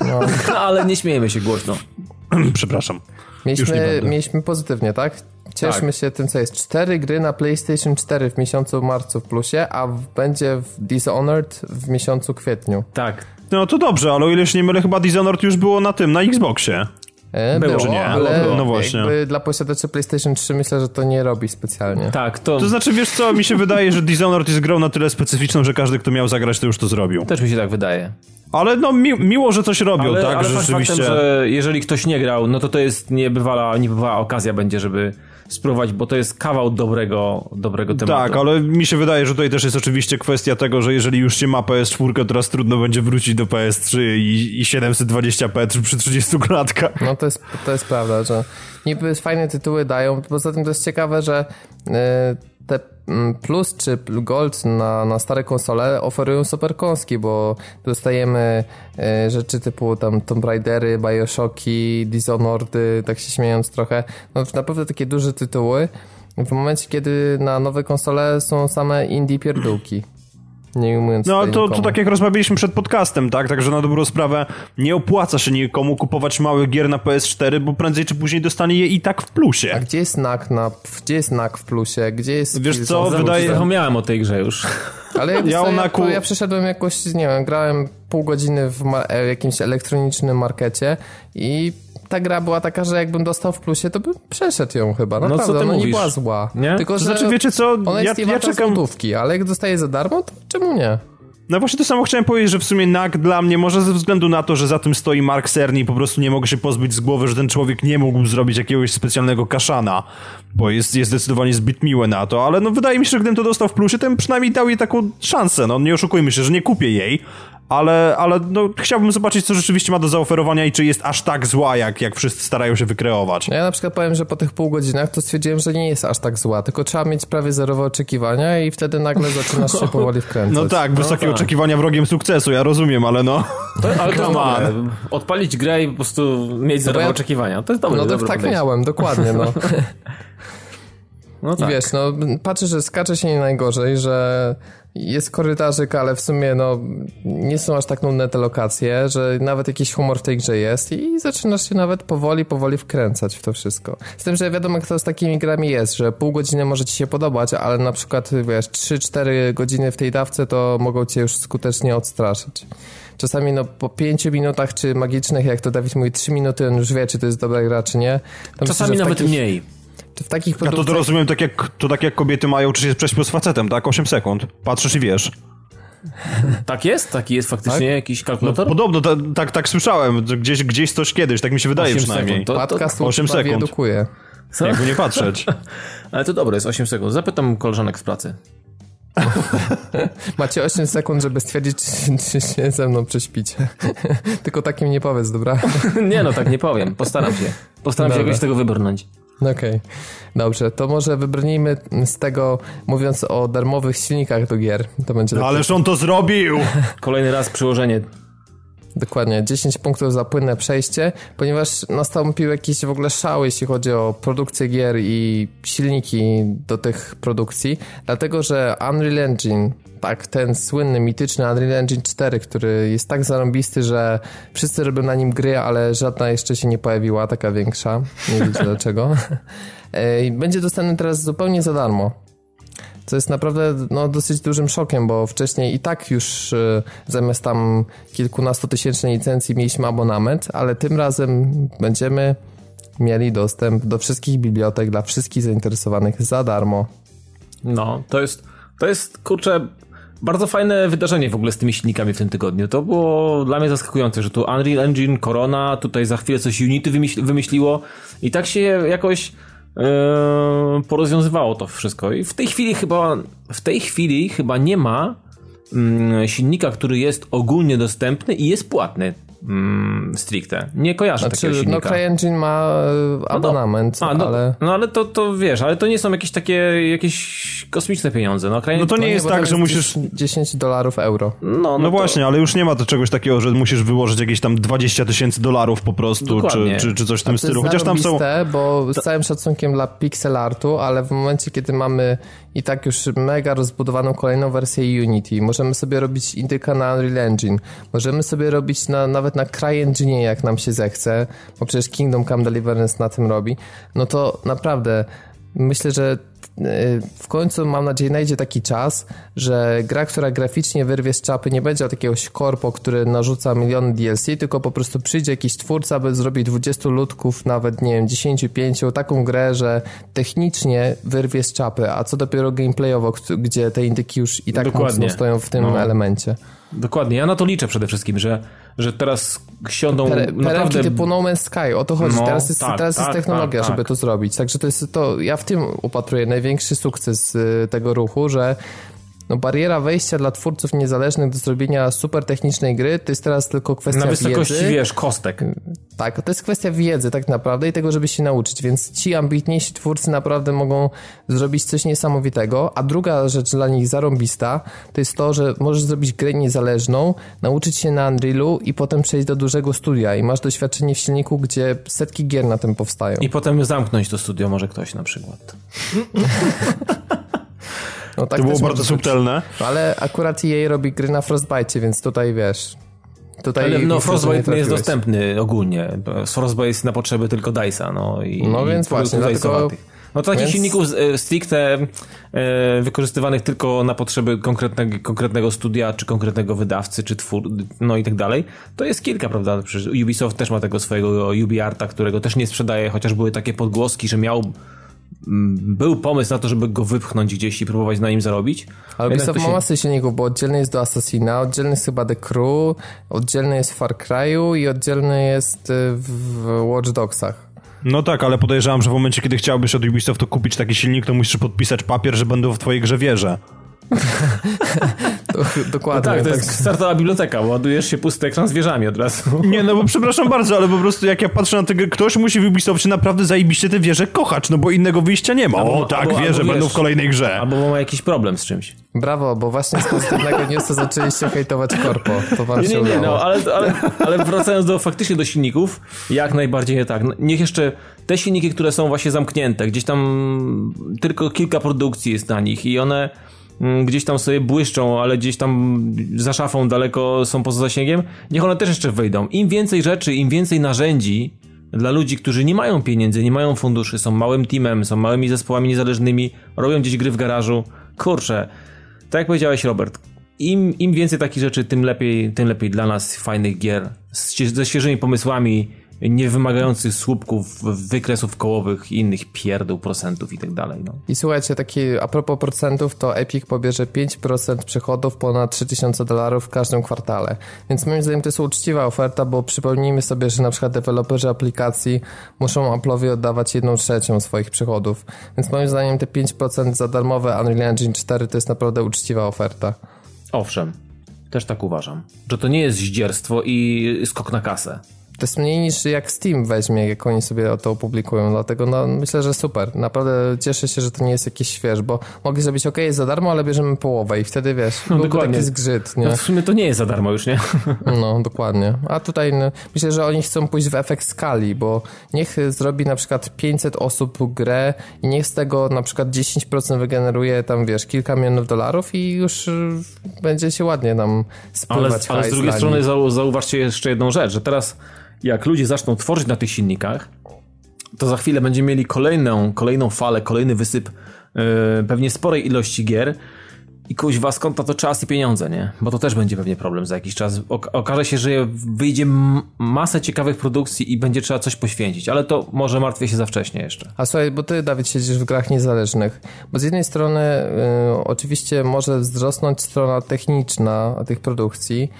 No, [LAUGHS] ale nie śmiejemy się głośno. [CLEARS THROAT] przepraszam. Już nie Mieliśmy, mieliśmy pozytywnie, tak? Cieszmy Tak. się tym, co jest. Cztery gry na PlayStation 4 w miesiącu marcu w plusie, a w, będzie w Dishonored w miesiącu kwietniu. Tak. No to dobrze, ale o ile się nie mylę, chyba Dishonored już było na tym, na Xboxie. E, Było, było, nie? ale Było. No właśnie. jakby dla posiadaczy PlayStation 3 myślę, że to nie robi specjalnie. Tak, to, To znaczy, wiesz co, mi się wydaje, że Dishonored jest grą na tyle specyficzną, że każdy, kto miał zagrać, to już to zrobił. też mi się tak wydaje. Ale no mi, miło, że coś robią, Ale, tak, ale rzeczywiście... faktem, że jeżeli ktoś nie grał, no to to jest niebywala, niebywała okazja będzie, żeby spróbować, bo to jest kawał dobrego, dobrego tematu. Tak, ale mi się wydaje, że tutaj też jest oczywiście kwestia tego, że jeżeli już się ma PS4, to teraz trudno będzie wrócić do PS3 i, i 720p przy 30 klatkach. No to jest, to jest prawda, że niby fajne tytuły dają, poza tym to jest ciekawe, że e, te mm, Plus czy Gold na, na stare konsole oferują super kąski, bo dostajemy e, rzeczy typu tam Tomb Raidery, Bioshocki, Dishonored, tak się śmiejąc trochę. No naprawdę takie duże tytuły. W momencie, kiedy na nowe konsole są same indie pierdółki. Nie ujmując No to, to tak jak rozmawialiśmy przed podcastem, tak? Także na dobrą sprawę nie opłaca się nikomu kupować małych gier na PS4, bo prędzej czy później dostanie je i tak w A plusie. gdzie jest NAK na, gdzie jest NAK w plusie? Gdzie jest Wiesz co, Zapomniałem wydaje- Zapomniałem o tej grze już. Ale ja, Ja o ja, NAKu- ja przeszedłem jakoś, nie wiem, grałem pół godziny w jakimś elektronicznym markecie i ta gra była taka, że jakbym dostał w plusie, to bym przeszedł ją chyba. co Naprawdę, ty ona nie mówisz? była zła. Nie? Tylko, że znaczy, wiecie co, ona ja, jest nie ja czekam... złotówki, ale jak dostaję za darmo, to czemu nie? No właśnie to samo chciałem powiedzieć, że w sumie NAK dla mnie, może ze względu na to, że za tym stoi Mark Cerny i po prostu nie mogę się pozbyć z głowy, że ten człowiek nie mógł zrobić jakiegoś specjalnego kaszana, bo jest, jest zdecydowanie zbyt miłe na to, ale no wydaje mi się, że gdybym to dostał w plusie, to bym przynajmniej dał jej taką szansę, no nie oszukujmy się, że nie kupię jej, ale, ale no, chciałbym zobaczyć, co rzeczywiście ma do zaoferowania i czy jest aż tak zła, jak, jak wszyscy starają się wykreować. No Ja na przykład powiem, że po tych pół godzinach to stwierdziłem, że nie jest aż tak zła, tylko trzeba mieć prawie zerowe oczekiwania i wtedy nagle zaczynasz się [LAUGHS] powoli wkręcać. No tak, wysokie tak. oczekiwania wrogiem sukcesu, ja rozumiem, ale no... To, ale to dobre. Odpalić grę i po prostu mieć zerowe ja- oczekiwania. To jest dobre, No to tak podejście. miałem, dokładnie, no. [LAUGHS] No I tak. wiesz, no patrzę, że skacze się nie najgorzej, że jest korytarzyk, ale w sumie no nie są aż tak nudne te lokacje, że nawet jakiś humor w tej grze jest i zaczynasz się nawet powoli, powoli wkręcać w to wszystko. Z tym, że wiadomo, kto z takimi grami jest, że pół godziny może ci się podobać, ale na przykład, wiesz, 3-4 godziny w tej dawce to mogą cię już skutecznie odstraszyć. Czasami no po 5 minutach, czy magicznych, jak to Dawid mówi, 3 minuty, on już wie, czy to jest dobra gra, czy nie. Czasami myślę, nawet takich, mniej. W takich A to, produktach... to rozumiem tak jak, to tak jak kobiety mają, czy się prześpią z facetem, tak? 8 sekund. Patrzysz i wiesz. Tak jest? Taki jest faktycznie jakiś kalkulator? Podobno, ta, tak, tak słyszałem, gdzieś, gdzieś coś kiedyś, tak mi się wydaje Osiem przynajmniej. sekund. To- Podcast osiem osiem sekund. edukuje. Jakby nie patrzeć. [LAUGHS] Ale to dobre, jest 8 sekund. Zapytam koleżanek z pracy. [LAUGHS] Macie 8 sekund, żeby stwierdzić, czy, się ze mną prześpicie. [LAUGHS] Tylko takim nie powiedz, dobra? Nie no, tak nie powiem. Postaram się. Postaram się Dobra. jakoś z tego wybrnąć. Okej, dobrze. To może wybronijmy z tego, mówiąc o darmowych silnikach do gier. To będzie No, ależ on to zrobił! [LAUGHS] Kolejny raz przyłożenie. dokładnie 10 punktów za płynne przejście, ponieważ nastąpił jakiś w ogóle szał, jeśli chodzi o produkcję gier i silniki do tych produkcji, dlatego że Unreal Engine tak, ten słynny, mityczny Unreal Engine 4, który jest tak zarąbisty, że wszyscy robią na nim gry, ale żadna jeszcze się nie pojawiła, taka większa. Nie wiecie [LAUGHS] dlaczego. Będzie dostępny teraz zupełnie za darmo. Co jest naprawdę no, dosyć dużym szokiem, bo wcześniej i tak już y, zamiast tam kilkunastotysięcznej licencji mieliśmy abonament, ale tym razem będziemy mieli dostęp do wszystkich bibliotek dla wszystkich zainteresowanych za darmo. No, to jest, to jest, kurczę, bardzo fajne wydarzenie w ogóle z tymi silnikami w tym tygodniu. To było dla mnie zaskakujące, że tu Unreal Engine, Corona, tutaj za chwilę coś Unity wymyśl, wymyśliło i tak się jakoś yy, porozwiązywało to wszystko. I w tej chwili chyba, w tej chwili chyba nie ma mm, silnika, który jest ogólnie dostępny i jest płatny. Mm, stricte. Nie kojarzę takiego Znaczy, no silnika. CryEngine ma e, abonament, A, no, ale... no ale to, to wiesz, ale to nie są jakieś takie jakieś kosmiczne pieniądze. No, No to nie jest tak, że jest musisz... 10 dolarów euro. no, no, No to- właśnie, ale już nie ma to czegoś takiego, że musisz wyłożyć jakieś tam 20 tysięcy dolarów po prostu, czy, czy, czy coś w tym stylu. Chociaż tam są... bo z całym szacunkiem dla pixel artu, ale w momencie, kiedy mamy i tak już mega rozbudowaną kolejną wersję Unity, możemy sobie robić indyka na Unreal Engine, możemy sobie robić na, nawet na CryEngine, jak nam się zechce, bo przecież Kingdom Come Deliverance na tym robi, no to naprawdę myślę, że y, w końcu mam nadzieję najdzie taki czas, że gra, która graficznie wyrwie z czapy nie będzie od jakiegoś korpo, który narzuca miliony DLC, tylko po prostu przyjdzie jakiś twórca, by zrobić 20 ludków, nawet nie wiem, 10, 5, taką grę, że technicznie wyrwie z czapy, a co dopiero gameplayowo, gdzie te indyki już i tak Dokładnie. mocno stoją w tym No. elemencie. Dokładnie, ja na to liczę przede wszystkim, że, że teraz siądą perełki naprawdę... typu No Man's Sky, o to chodzi. No, teraz jest, tak, teraz jest tak, technologia, tak, żeby tak. to zrobić. Także to jest to, ja w tym upatruję największy sukces y, tego ruchu, że no bariera wejścia dla twórców niezależnych do zrobienia super technicznej gry to jest teraz tylko kwestia Na wysokości, wiedzy. wiesz, kostek. Tak, to jest kwestia wiedzy tak naprawdę i tego, żeby się nauczyć, więc ci ambitniejsi twórcy naprawdę mogą zrobić coś niesamowitego, a druga rzecz dla nich zarąbista to jest to, że możesz zrobić grę niezależną, nauczyć się na Unrealu i potem przejść do dużego studia i masz doświadczenie w silniku, gdzie setki gier na tym powstają. I potem zamknąć to studio może ktoś na przykład. [LAUGHS] No, tak To było bardzo może być. subtelne. Ale akurat EA robi gry na Frostbite, więc tutaj wiesz... Tutaj Ale no, Frostbite nie jest dostępny ogólnie. Frostbite jest na potrzeby tylko DICE'a. No, i, No i więc produktów właśnie, dlatego-. No to takich więc- silników e, stricte e, wykorzystywanych tylko na potrzeby konkretnego, konkretnego studia, czy konkretnego wydawcy, czy twór, no i tak dalej, to jest kilka, prawda? Przecież Ubisoft też ma tego swojego UbiArta, którego też nie sprzedaje, chociaż były takie podgłoski, że miał był pomysł na to, żeby go wypchnąć gdzieś i próbować na nim zarobić. Ale Ubisoft to ma masę silników, bo oddzielny jest do Assassina, oddzielny jest chyba The Crew, oddzielny jest w Far Cry'u i oddzielny jest y, w Watch Dogsach. No tak, ale podejrzewam, że w momencie, kiedy chciałbyś od Ubisoftu kupić taki silnik, to musisz podpisać papier, że będą w twojej grze wieże. [LAUGHS] To, dokładnie. Tak, to jest startowa biblioteka, bo ładujesz się pusty ekran z wieżami od razu. [LAUGHS] Nie, no bo przepraszam bardzo, ale po prostu jak ja patrzę na tego, ktoś musi w Ubisoftie naprawdę zajebiście te wieże kochać, no bo innego wyjścia nie ma. Albo- o tak, albo- wieże albo będą wiesz- w kolejnej grze. Albo ma jakiś problem z czymś. Brawo, bo właśnie z pozytywnego newsa zaczęliście hejtować korpo. To wam Nie, się nie, nie, no, ale, ale, ale wracając do faktycznie do silników, jak najbardziej nie tak. Niech jeszcze te silniki, które są właśnie zamknięte, gdzieś tam tylko kilka produkcji jest na nich i one gdzieś tam sobie błyszczą, ale gdzieś tam za szafą daleko są poza zasięgiem, niech one też jeszcze wejdą. Im więcej rzeczy, im więcej narzędzi dla ludzi, którzy nie mają pieniędzy, nie mają funduszy, są małym teamem, są małymi zespołami niezależnymi, robią gdzieś gry w garażu. Kurczę, tak jak powiedziałeś Robert, im, im więcej takich rzeczy, tym lepiej, tym lepiej dla nas fajnych gier z, ze świeżymi pomysłami, nie wymagających słupków, wykresów kołowych i innych pierdół, procentów i tak dalej. No. I słuchajcie, taki a propos procentów, to Epic pobierze 5% przychodów ponad 3000 dolarów w każdym kwartale. Więc moim zdaniem to jest uczciwa oferta, bo przypomnijmy sobie, że na przykład deweloperzy aplikacji muszą Apple'owi oddawać 1 trzecią swoich przychodów. Więc moim zdaniem te 5% za darmowe Unreal Engine 4 to jest naprawdę uczciwa oferta. Owszem, też tak uważam, że to nie jest zdzierstwo i skok na kasę. To jest mniej niż jak Steam weźmie, jak oni sobie to opublikują, dlatego no, myślę, że super. Naprawdę cieszę się, że to nie jest jakiś śwież, bo mogli zrobić ok, jest za darmo, ale bierzemy połowę i wtedy wiesz, No, dokładnie. taki zgrzyt, nie? No w sumie to nie jest za darmo już, nie? [LAUGHS] No, dokładnie. A tutaj no, myślę, że oni chcą pójść w efekt skali, bo niech zrobi na przykład 500 osób grę i niech z tego na przykład 10% wygeneruje tam, wiesz, kilka milionów dolarów i już y, będzie się ładnie Ale, spływać ale z hajs drugiej strony zau, zauważcie jeszcze jedną rzecz, że teraz jak ludzie zaczną tworzyć na tych silnikach, to za chwilę będziemy mieli kolejną, kolejną falę, kolejny wysyp yy, pewnie sporej ilości gier i kuźwa skąd na to czas i pieniądze, nie? Bo to też będzie pewnie problem za jakiś czas. Ok okaże się, że wyjdzie masę ciekawych produkcji i będzie trzeba coś poświęcić, ale to może martwię się za wcześnie jeszcze. A słuchaj, bo ty, Dawid, siedzisz w grach niezależnych. Bo z jednej strony y, oczywiście może wzrosnąć strona techniczna tych produkcji.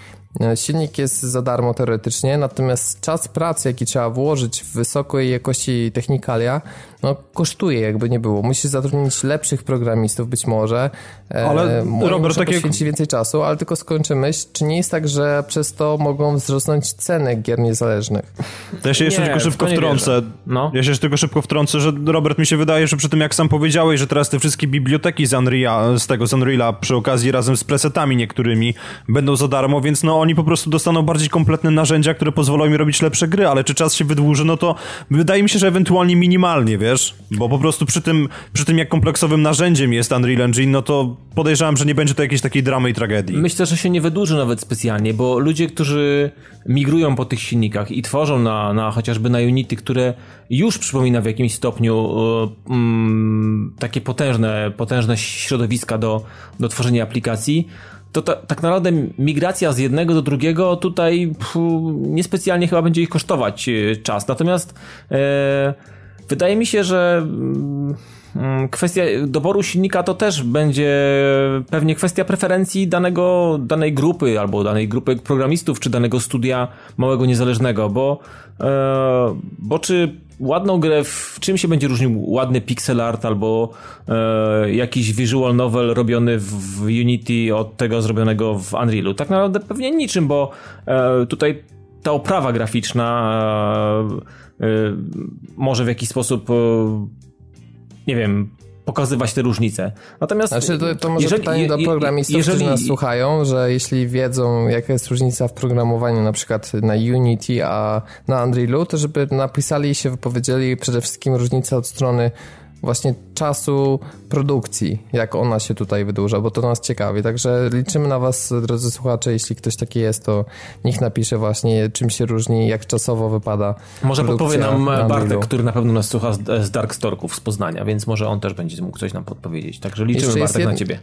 Y, Silnik jest za darmo teoretycznie, natomiast czas pracy, jaki trzeba włożyć w wysokiej jakości technikalia, no kosztuje jakby nie było. Musisz zatrudnić lepszych programistów być może. E, Ale, oni Robert, takie- poświęcić więcej czasu, ale tylko skończę myśl, czy nie jest tak, że przez to mogą wzrosnąć ceny gier niezależnych? To ja się jeszcze Nie, tylko szybko wtrącę. No. Ja się jeszcze tylko szybko wtrącę, że Robert mi się wydaje, że przy tym jak sam powiedziałeś, że teraz te wszystkie biblioteki z Unreal, z tego z Unreala przy okazji razem z presetami niektórymi będą za darmo, więc no oni po prostu dostaną bardziej kompletne narzędzia, które pozwolą im robić lepsze gry, ale czy czas się wydłuży, no to wydaje mi się, że ewentualnie minimalnie, wiesz? Bo po prostu przy tym, przy tym jak kompleksowym narzędziem jest Unreal Engine, no to podejrzewam, że nie będzie to jakiejś takiej dramy i tragedii. Myślę, że się nie wydłuży nawet specjalnie, bo ludzie, którzy migrują po tych silnikach i tworzą na, na chociażby na Unity, które już przypomina w jakimś stopniu e, mm, takie potężne, potężne środowiska do, do tworzenia aplikacji, to ta, tak naprawdę migracja z jednego do drugiego tutaj pfu, niespecjalnie chyba będzie ich kosztować e, czas. Natomiast e, wydaje mi się, że mm, mm, kwestia doboru silnika to też będzie pewnie kwestia preferencji danego, danej grupy albo danej grupy programistów czy danego studia małego niezależnego, bo, e, bo czy ładną grę, w czym się będzie różnił ładny pixel art albo e, jakiś visual novel robiony w, Unity od tego zrobionego w Unrealu? Tak naprawdę pewnie niczym, bo e, tutaj ta oprawa graficzna e, e może w jakiś sposób e, nie wiem, pokazywać te różnice. Natomiast znaczy to, to może jeżeli, pytanie do programistów, jeżeli, którzy nas słuchają, że jeśli wiedzą, jaka jest różnica w programowaniu na przykład na Unity, a na Unrealu, to żeby napisali i się wypowiedzieli przede wszystkim różnica od strony właśnie czasu produkcji, jak ona się tutaj wydłuża, bo to nas ciekawi. Także liczymy na Was, drodzy słuchacze, jeśli ktoś taki jest, to niech napisze właśnie, czym się różni, jak czasowo wypada. Może podpowie nam na Bartek, który na pewno nas słucha z Dark Storków z Poznania, więc może on też będzie mógł coś nam podpowiedzieć. Także liczymy, Bartek, jed... na Ciebie.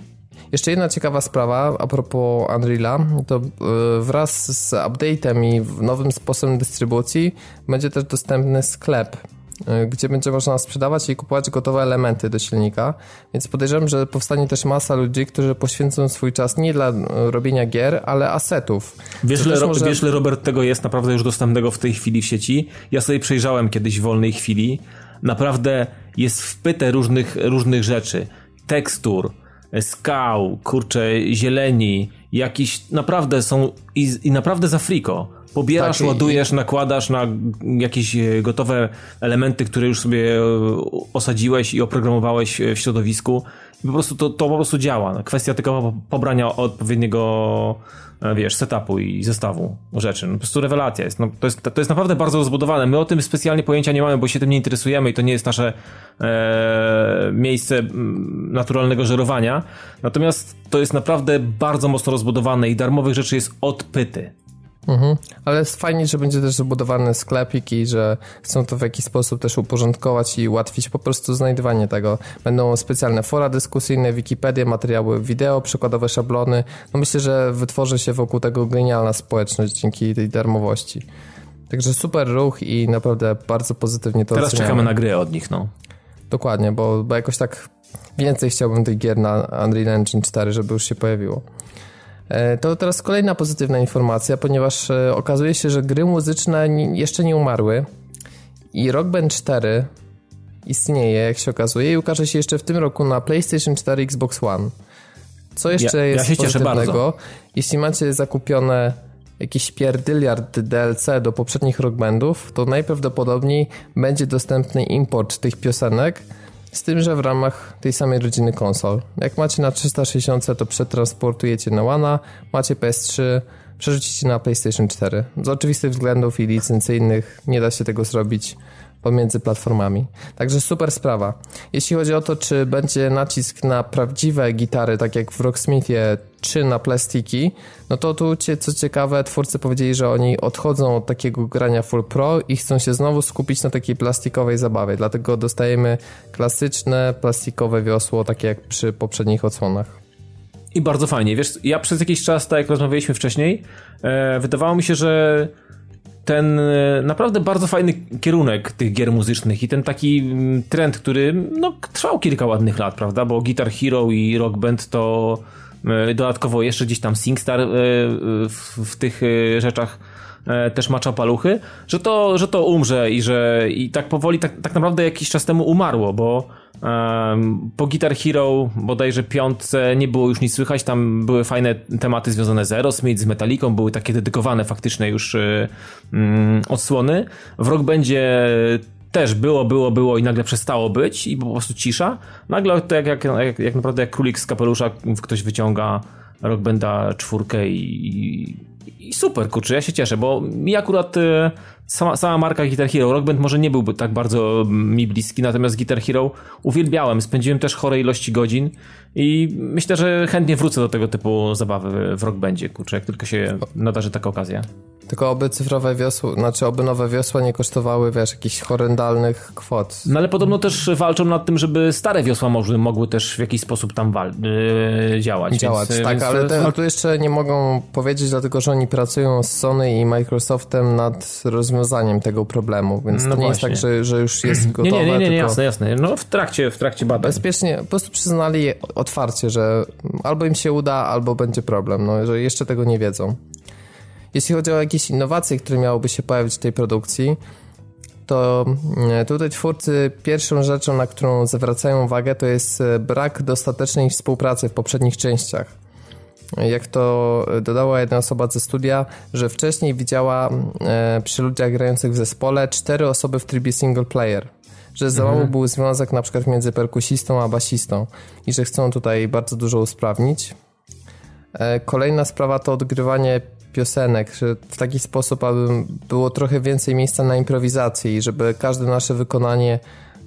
Jeszcze jedna ciekawa sprawa a propos Unreala, to e, wraz z update'em i nowym sposobem dystrybucji będzie też dostępny sklep Y, gdzie będzie można sprzedawać i kupować gotowe elementy do silnika. Więc podejrzewam, że powstanie też masa ludzi, którzy poświęcą swój czas nie dla y, robienia gier, ale asetów. Wiesz, le, może... wiesz, Robert, tego jest naprawdę już dostępnego w tej chwili w sieci. Ja sobie przejrzałem kiedyś w wolnej chwili. Naprawdę jest wpyte różnych, różnych rzeczy. Tekstur, skał, kurcze, zieleni, jakiś naprawdę są i, i naprawdę za friko. Pobierasz, tak, ładujesz, i... nakładasz na jakieś e, gotowe elementy, które już sobie e, osadziłeś i oprogramowałeś e, w środowisku. I po prostu to, to po prostu działa. No, kwestia tylko pobrania odpowiedniego wiesz, setupu i zestawu rzeczy. No, po prostu rewelacja jest. No, to, jest to jest naprawdę bardzo rozbudowane. My o tym specjalnie pojęcia nie mamy, bo się tym nie interesujemy i to nie jest nasze e, miejsce naturalnego żerowania. Natomiast to jest naprawdę bardzo mocno rozbudowane i darmowych rzeczy jest odpyty. Mhm. Ale jest fajnie, że będzie też zbudowany sklepik i że chcą to w jakiś sposób też uporządkować i ułatwić po prostu znajdywanie tego. Będą specjalne fora dyskusyjne, Wikipedia, materiały wideo, przykładowe szablony. No myślę, że wytworzy się wokół tego genialna społeczność dzięki tej darmowości. Także super ruch i naprawdę bardzo pozytywnie to Teraz oceniamy. czekamy na gry od nich, no. Dokładnie, bo, bo jakoś tak więcej chciałbym tych gier na Unreal Engine 4, żeby już się pojawiło. E, to teraz kolejna pozytywna informacja, ponieważ e, okazuje się, że gry muzyczne jeszcze nie umarły i Rock Band 4 istnieje, jak się okazuje, i ukaże się jeszcze w tym roku na PlayStation 4 Xbox One. Co jeszcze ja, jest ja pozytywnego? Jeśli macie zakupione jakiś pierdyliard DLC do poprzednich Rock Bandów, to najprawdopodobniej będzie dostępny import tych piosenek z tym, że w ramach tej samej rodziny konsol. Jak macie na 360, to przetransportujecie na One, macie PS3, przerzucicie na PlayStation 4. Z oczywistych względów i licencyjnych nie da się tego zrobić pomiędzy platformami. Także super sprawa. Jeśli chodzi o to, czy będzie nacisk na prawdziwe gitary, tak jak w Rocksmithie, czy na plastiki, no to tu, co ciekawe, twórcy powiedzieli, że oni odchodzą od takiego grania full pro i chcą się znowu skupić na takiej plastikowej zabawie. Dlatego dostajemy klasyczne plastikowe wiosło, takie jak przy poprzednich odsłonach. I bardzo fajnie. Wiesz, ja przez jakiś czas, tak jak rozmawialiśmy wcześniej, e, wydawało mi się, że ten e, naprawdę bardzo fajny kierunek tych gier muzycznych i ten taki mm, trend, który no, trwał kilka ładnych lat, prawda? Bo Guitar Hero i Rock Band to e, dodatkowo jeszcze gdzieś tam SingStar e, w, w tych rzeczach też macza paluchy, że to, że to umrze i że i tak powoli, tak, tak naprawdę jakiś czas temu umarło, bo po Guitar Hero bodajże piątce nie było już nic słychać, tam były fajne tematy związane z Aerosmith, z Metallicą, były takie dedykowane faktycznie już y, mm, odsłony. W Rock będzie też było, było, było i nagle przestało być i po prostu cisza. Nagle to jak, jak, jak, jak naprawdę jak królik z kapelusza ktoś wyciąga Rock Benda czwórkę i, i super, kurczę, ja się cieszę, bo mi akurat y, sama, sama marka Guitar Hero, Rock Band może nie byłby tak bardzo mi bliski, natomiast Guitar Hero uwielbiałem, spędziłem też chore ilości godzin i myślę, że chętnie wrócę do tego typu zabawy w Rock Bandzie, kurczę, jak tylko się nadarzy taka okazja. Tylko oby cyfrowe wiosła, znaczy oby nowe wiosła nie kosztowały, wiesz, jakichś horrendalnych kwot. No ale podobno też walczą nad tym, żeby stare wiosła mogły, mogły też w jakiś sposób tam wal- yy, działać. Działać, więc, tak, więc... ale te, tu jeszcze nie mogą powiedzieć, dlatego że oni pracują z Sony i Microsoftem nad rozwiązaniem tego problemu, więc no to nie właśnie. jest tak, że, że już jest [CLEARS THROAT] gotowe. Nie, nie, nie, nie, nie jasne, jasne. No w trakcie, w trakcie badań. Bezpiecznie, po prostu przyznali otwarcie, że albo im się uda, albo będzie problem, no, że jeszcze tego nie wiedzą. Jeśli chodzi o jakieś innowacje, które miałyby się pojawić w tej produkcji, to e, tutaj twórcy pierwszą rzeczą, na którą zwracają uwagę, to jest e, brak dostatecznej współpracy w poprzednich częściach. Jak to dodała jedna osoba ze studia, że wcześniej widziała e, przy ludziach grających w zespole cztery osoby w trybie single player. Że za mało był związek na przykład między perkusistą a basistą i że chcą tutaj bardzo dużo usprawnić. Kolejna sprawa to odgrywanie piosenek, w taki sposób, aby było trochę więcej miejsca na improwizację i żeby każde nasze wykonanie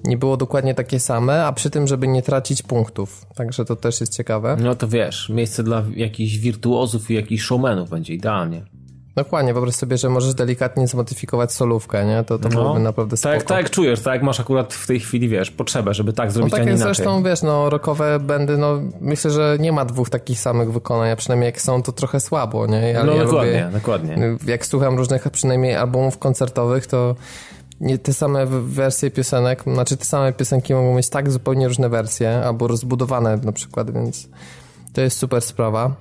nie było dokładnie takie same, a przy tym, żeby nie tracić punktów. Także to też jest ciekawe. No to wiesz, miejsce dla jakichś wirtuozów i jakichś showmenów będzie idealnie. Dokładnie, wyobraź sobie, że możesz delikatnie zmodyfikować solówkę, nie? To, to no, byłoby naprawdę spoko. Tak, tak jak czujesz, tak jak masz akurat w tej chwili, wiesz, potrzebę, żeby tak zrobić, no tak a nie inaczej. zresztą, wiesz, no rockowe bendy, no myślę, że nie ma dwóch takich samych wykonań, a przynajmniej jak są, to trochę słabo, nie? Ja, no ja dokładnie, lubię, dokładnie. Jak słucham różnych przynajmniej albumów koncertowych, to nie te same wersje piosenek, znaczy te same piosenki mogą mieć tak zupełnie różne wersje, albo rozbudowane na przykład, więc to jest super sprawa.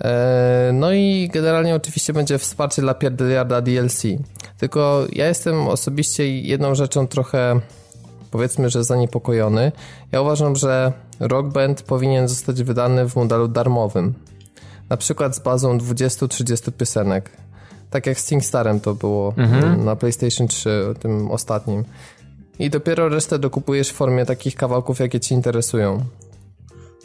E, no i generalnie oczywiście będzie wsparcie dla pierdyliarda DLC. Tylko ja jestem osobiście jedną rzeczą trochę powiedzmy, że zaniepokojony. Ja uważam, że Rock Band powinien zostać wydany w modelu darmowym. Na przykład z bazą 20-30 piosenek. Tak jak z SingStarem to było mhm. na PlayStation 3, tym ostatnim. I dopiero resztę dokupujesz w formie takich kawałków, jakie ci interesują.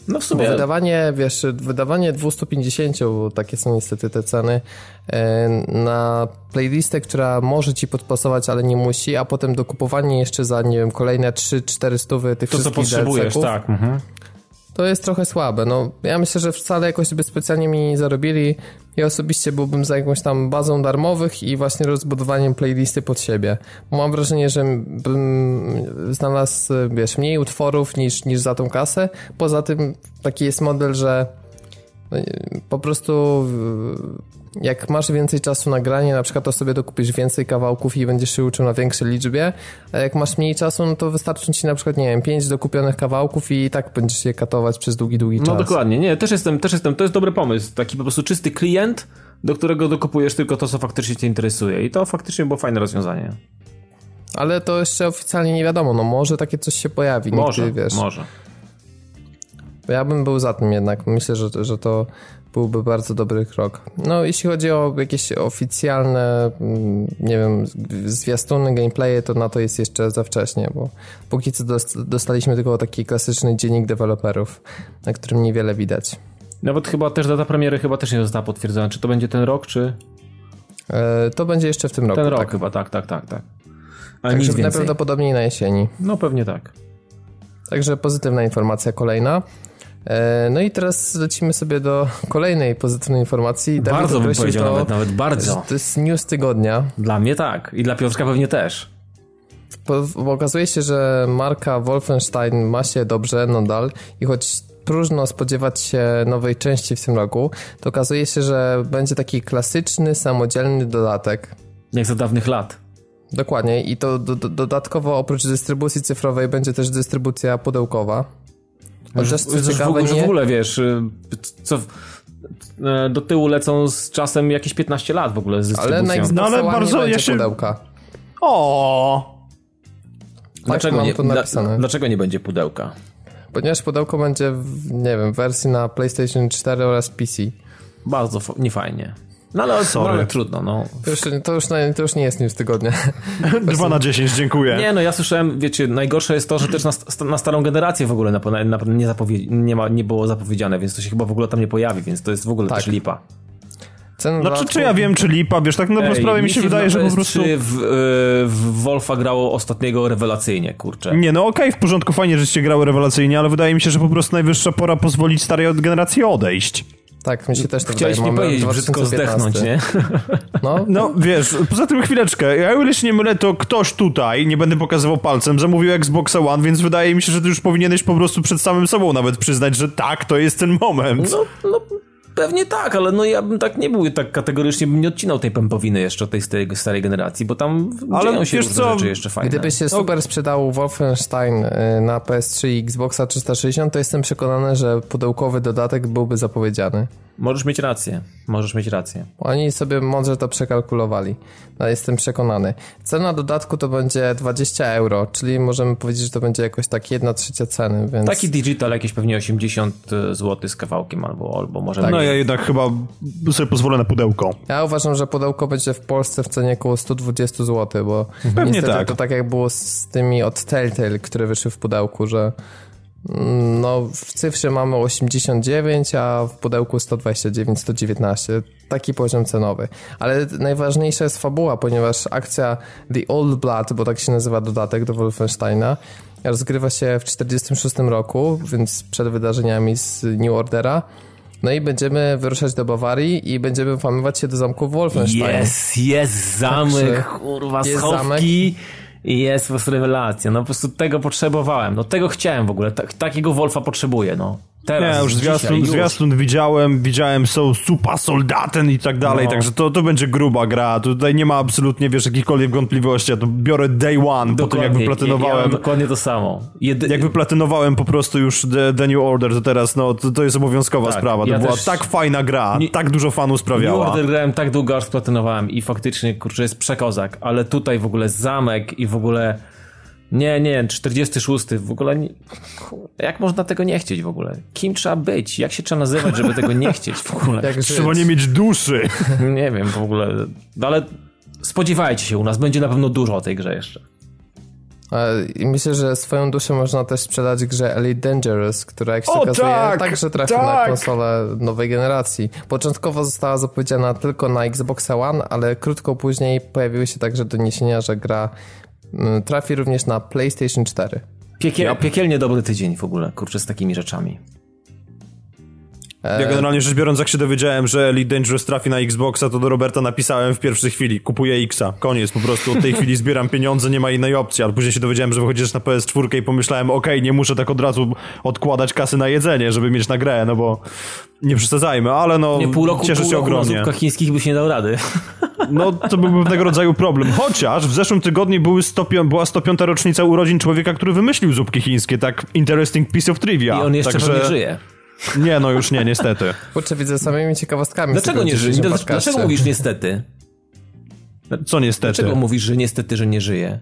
No w sumie. Bo wydawanie, wiesz, wydawanie 250, takie są niestety te ceny, e, na playlistę, która może ci podpasować, ale nie musi, a potem dokupowanie jeszcze za, nie wiem, kolejne 3-4 stówy tych to, wszystkich co potrzebujesz, tak. Mhm to jest trochę słabe. No, ja myślę, że wcale jakoś by specjalnie mi nie zarobili. Ja osobiście byłbym za jakąś tam bazą darmowych i właśnie rozbudowaniem playlisty pod siebie. Mam wrażenie, że bym znalazł, wiesz, mniej utworów niż, niż za tą kasę. Poza tym taki jest model, że no, po prostu jak masz więcej czasu na granie, na przykład to sobie dokupisz więcej kawałków i będziesz się uczył na większej liczbie, a jak masz mniej czasu, no to wystarczy ci na przykład, nie wiem, pięć dokupionych kawałków i tak będziesz je katować przez długi, długi no czas. No dokładnie, nie, też jestem, też jestem, to jest dobry pomysł, taki po prostu czysty klient, do którego dokupujesz tylko to, co faktycznie cię interesuje i to faktycznie było fajne rozwiązanie. Ale to jeszcze oficjalnie nie wiadomo, no może takie coś się pojawi. Może, Nigdy, wiesz. może. Ja bym był za tym jednak. Myślę, że, że to byłby bardzo dobry krok. No, jeśli chodzi o jakieś oficjalne, mm, nie wiem, zwiastuny, gameplaye, to na to jest jeszcze za wcześnie, bo póki co dostaliśmy tylko taki klasyczny dziennik deweloperów, na którym niewiele widać. Nawet chyba też data premiery chyba też nie została potwierdzona. Czy to będzie ten rok, czy... E, to będzie jeszcze w tym roku. Ten rok tak. chyba, tak, tak, tak, tak. Ale Także najprawdopodobniej na jesieni. No pewnie tak. Także pozytywna informacja kolejna. E, no i teraz lecimy sobie do kolejnej pozytywnej informacji. Dawid bardzo bym powiedział, to, nawet, nawet bardzo. To jest news tygodnia. Dla mnie tak i dla Piotrka pewnie też. Bo okazuje się, że marka Wolfenstein ma się dobrze nadal i choć próżno spodziewać się nowej części w tym roku, to okazuje się, że będzie taki klasyczny, samodzielny dodatek. Jak za dawnych lat. Dokładnie i to do, do, dodatkowo oprócz dystrybucji cyfrowej będzie też dystrybucja pudełkowa. Chociaż co już, ciekawe, już w ogóle wiesz, y, co do tyłu lecą z czasem jakieś 15 lat w ogóle z dystrybucją. Ale na no, ale bardzo nie się... pudełka. O. Dlaczego, tak, nie, dla, dlaczego nie będzie pudełka? Ponieważ pudełko będzie w, nie wiem, wersji na PlayStation 4 oraz PC. Bardzo niefajnie. No ale, Sorry. No, ale trudno, no. To już, to, już, to już nie jest news tygodnia. [LAUGHS] 2 na 10, dziękuję. Nie, no ja słyszałem, wiecie, najgorsze jest to, że też na, na starą generację w ogóle na, na, na nie, nie, ma, nie było zapowiedziane, więc to się chyba w ogóle tam nie pojawi, więc to jest w ogóle tak. też lipa. Cen znaczy, czy ja wiem, czy lipa, wiesz, tak na sprawę mi się wydaje, że po prostu... w, e, w Wolfa grało ostatniego rewelacyjnie, kurczę. Nie, no okej, okay, w porządku, fajnie, żeście grały rewelacyjnie, ale wydaje mi się, że po prostu najwyższa pora pozwolić starej generacji odejść. Tak, mi się też to Chciałeś mi powiedzieć, brzydko zdechnąć, nie? [LAUGHS] No. no, wiesz, poza tym chwileczkę, ja o ile się nie mylę, to ktoś tutaj, nie będę pokazywał palcem, zamówił Xboxa One, więc wydaje mi się, że ty już powinieneś po prostu przed samym sobą nawet przyznać, że tak, to jest ten moment. No, no Pewnie tak, ale no ja bym tak nie był, tak kategorycznie bym nie odcinał tej pępowiny jeszcze tej starej, starej generacji, bo tam ale dzieją się różne co? rzeczy jeszcze fajne. Gdyby się super sprzedał Wolfenstein y, na PS3 i Xboxa 360, to jestem przekonany, że pudełkowy dodatek byłby zapowiedziany. Możesz mieć rację, możesz mieć rację. Oni sobie mądrze to przekalkulowali. No, jestem przekonany. Cena dodatku to będzie 20 euro, czyli możemy powiedzieć, że to będzie jakoś tak jedna trzecia ceny, więc... Taki digital jakieś pewnie 80 zł z kawałkiem albo, albo może No mniej. ja jednak chyba sobie pozwolę na pudełko. Ja uważam, że pudełko będzie w Polsce w cenie około 120 zł, bo Pewnie niestety tak. to tak jak było z tymi od Telltale, które wyszły w pudełku, że no w cyfrze mamy 89, a w pudełku 129, 119. Taki poziom cenowy. Ale najważniejsza jest fabuła, ponieważ akcja The Old Blood, bo tak się nazywa dodatek do Wolfensteina, rozgrywa się w 46 roku, więc przed wydarzeniami z New Ordera. No i będziemy wyruszać do Bawarii i będziemy włamywać się do zamku Wolfenstein. Jest, jest zamek, Także kurwa, jest schowki i jest po prostu rewelacja. No po prostu tego potrzebowałem, no tego chciałem w ogóle, tak, takiego Wolfa potrzebuję, no. Teraz, Nie, już dzisiaj, zwiastun, już. zwiastun widziałem, widziałem są super soldaten i tak dalej, No. także to, to będzie gruba gra. Tutaj nie ma absolutnie, wiesz, jakichkolwiek wątpliwości. Ja to biorę day one po tym, jak Dokładnie, ja, ja wyplatynowałem. dokładnie to samo. Jedy... Jak wyplatynowałem po prostu już The, the New Order, to teraz no, to, to jest obowiązkowa Tak, sprawa. To ja była też- tak fajna gra, Nie- tak dużo fanów New sprawiała. Order grałem tak długo, aż splatynowałem i faktycznie, kurczę, jest przekozak, ale tutaj w ogóle zamek i w ogóle... Nie, nie, 46 w ogóle... Nie... Jak można tego nie chcieć w ogóle? Kim trzeba być? Jak się trzeba nazywać, żeby tego nie chcieć w ogóle? Jak Trzeba nie mieć duszy. [LAUGHS] Nie wiem w ogóle, no ale spodziewajcie się u nas, będzie na pewno dużo o tej grze jeszcze. I myślę, że swoją duszę można też sprzedać grze Elite Dangerous, która jak się O, okazuje tak, także trafi na tak. konsolę nowej generacji. Początkowo została zapowiedziana tylko na Xbox One, ale krótko później pojawiły się także doniesienia, że gra trafi również na PlayStation 4. Piekiel, Piekielnie dobry tydzień w ogóle, kurczę, z takimi rzeczami. Ja generalnie rzecz biorąc, jak się dowiedziałem, że Elite Dangerous trafi na Xboxa, to do Roberta napisałem w pierwszej chwili, kupuję Xa, koniec, po prostu od tej chwili zbieram pieniądze, nie ma innej opcji, ale później się dowiedziałem, że wychodzisz na PS4 i pomyślałem, okej, nie muszę tak od razu odkładać kasy na jedzenie, żeby mieć na grę, no bo nie przesadzajmy, ale no Nie, pół roku, cieszę pół się roku na ogromnie. zupkach chińskich byś nie dał rady. [LAUGHS] No to byłby pewnego rodzaju problem, chociaż w zeszłym tygodniu były 105, była 105 rocznica urodzin człowieka, który wymyślił zupki chińskie, tak interesting piece of trivia. I on jeszcze Także... pewnie żyje. Nie, no już nie, niestety. Kurczę, widzę samymi ciekawostkami. Dlaczego nie żyje? Dlaczego, mówisz niestety? Co niestety. Dlaczego mówisz, że niestety, że nie żyje?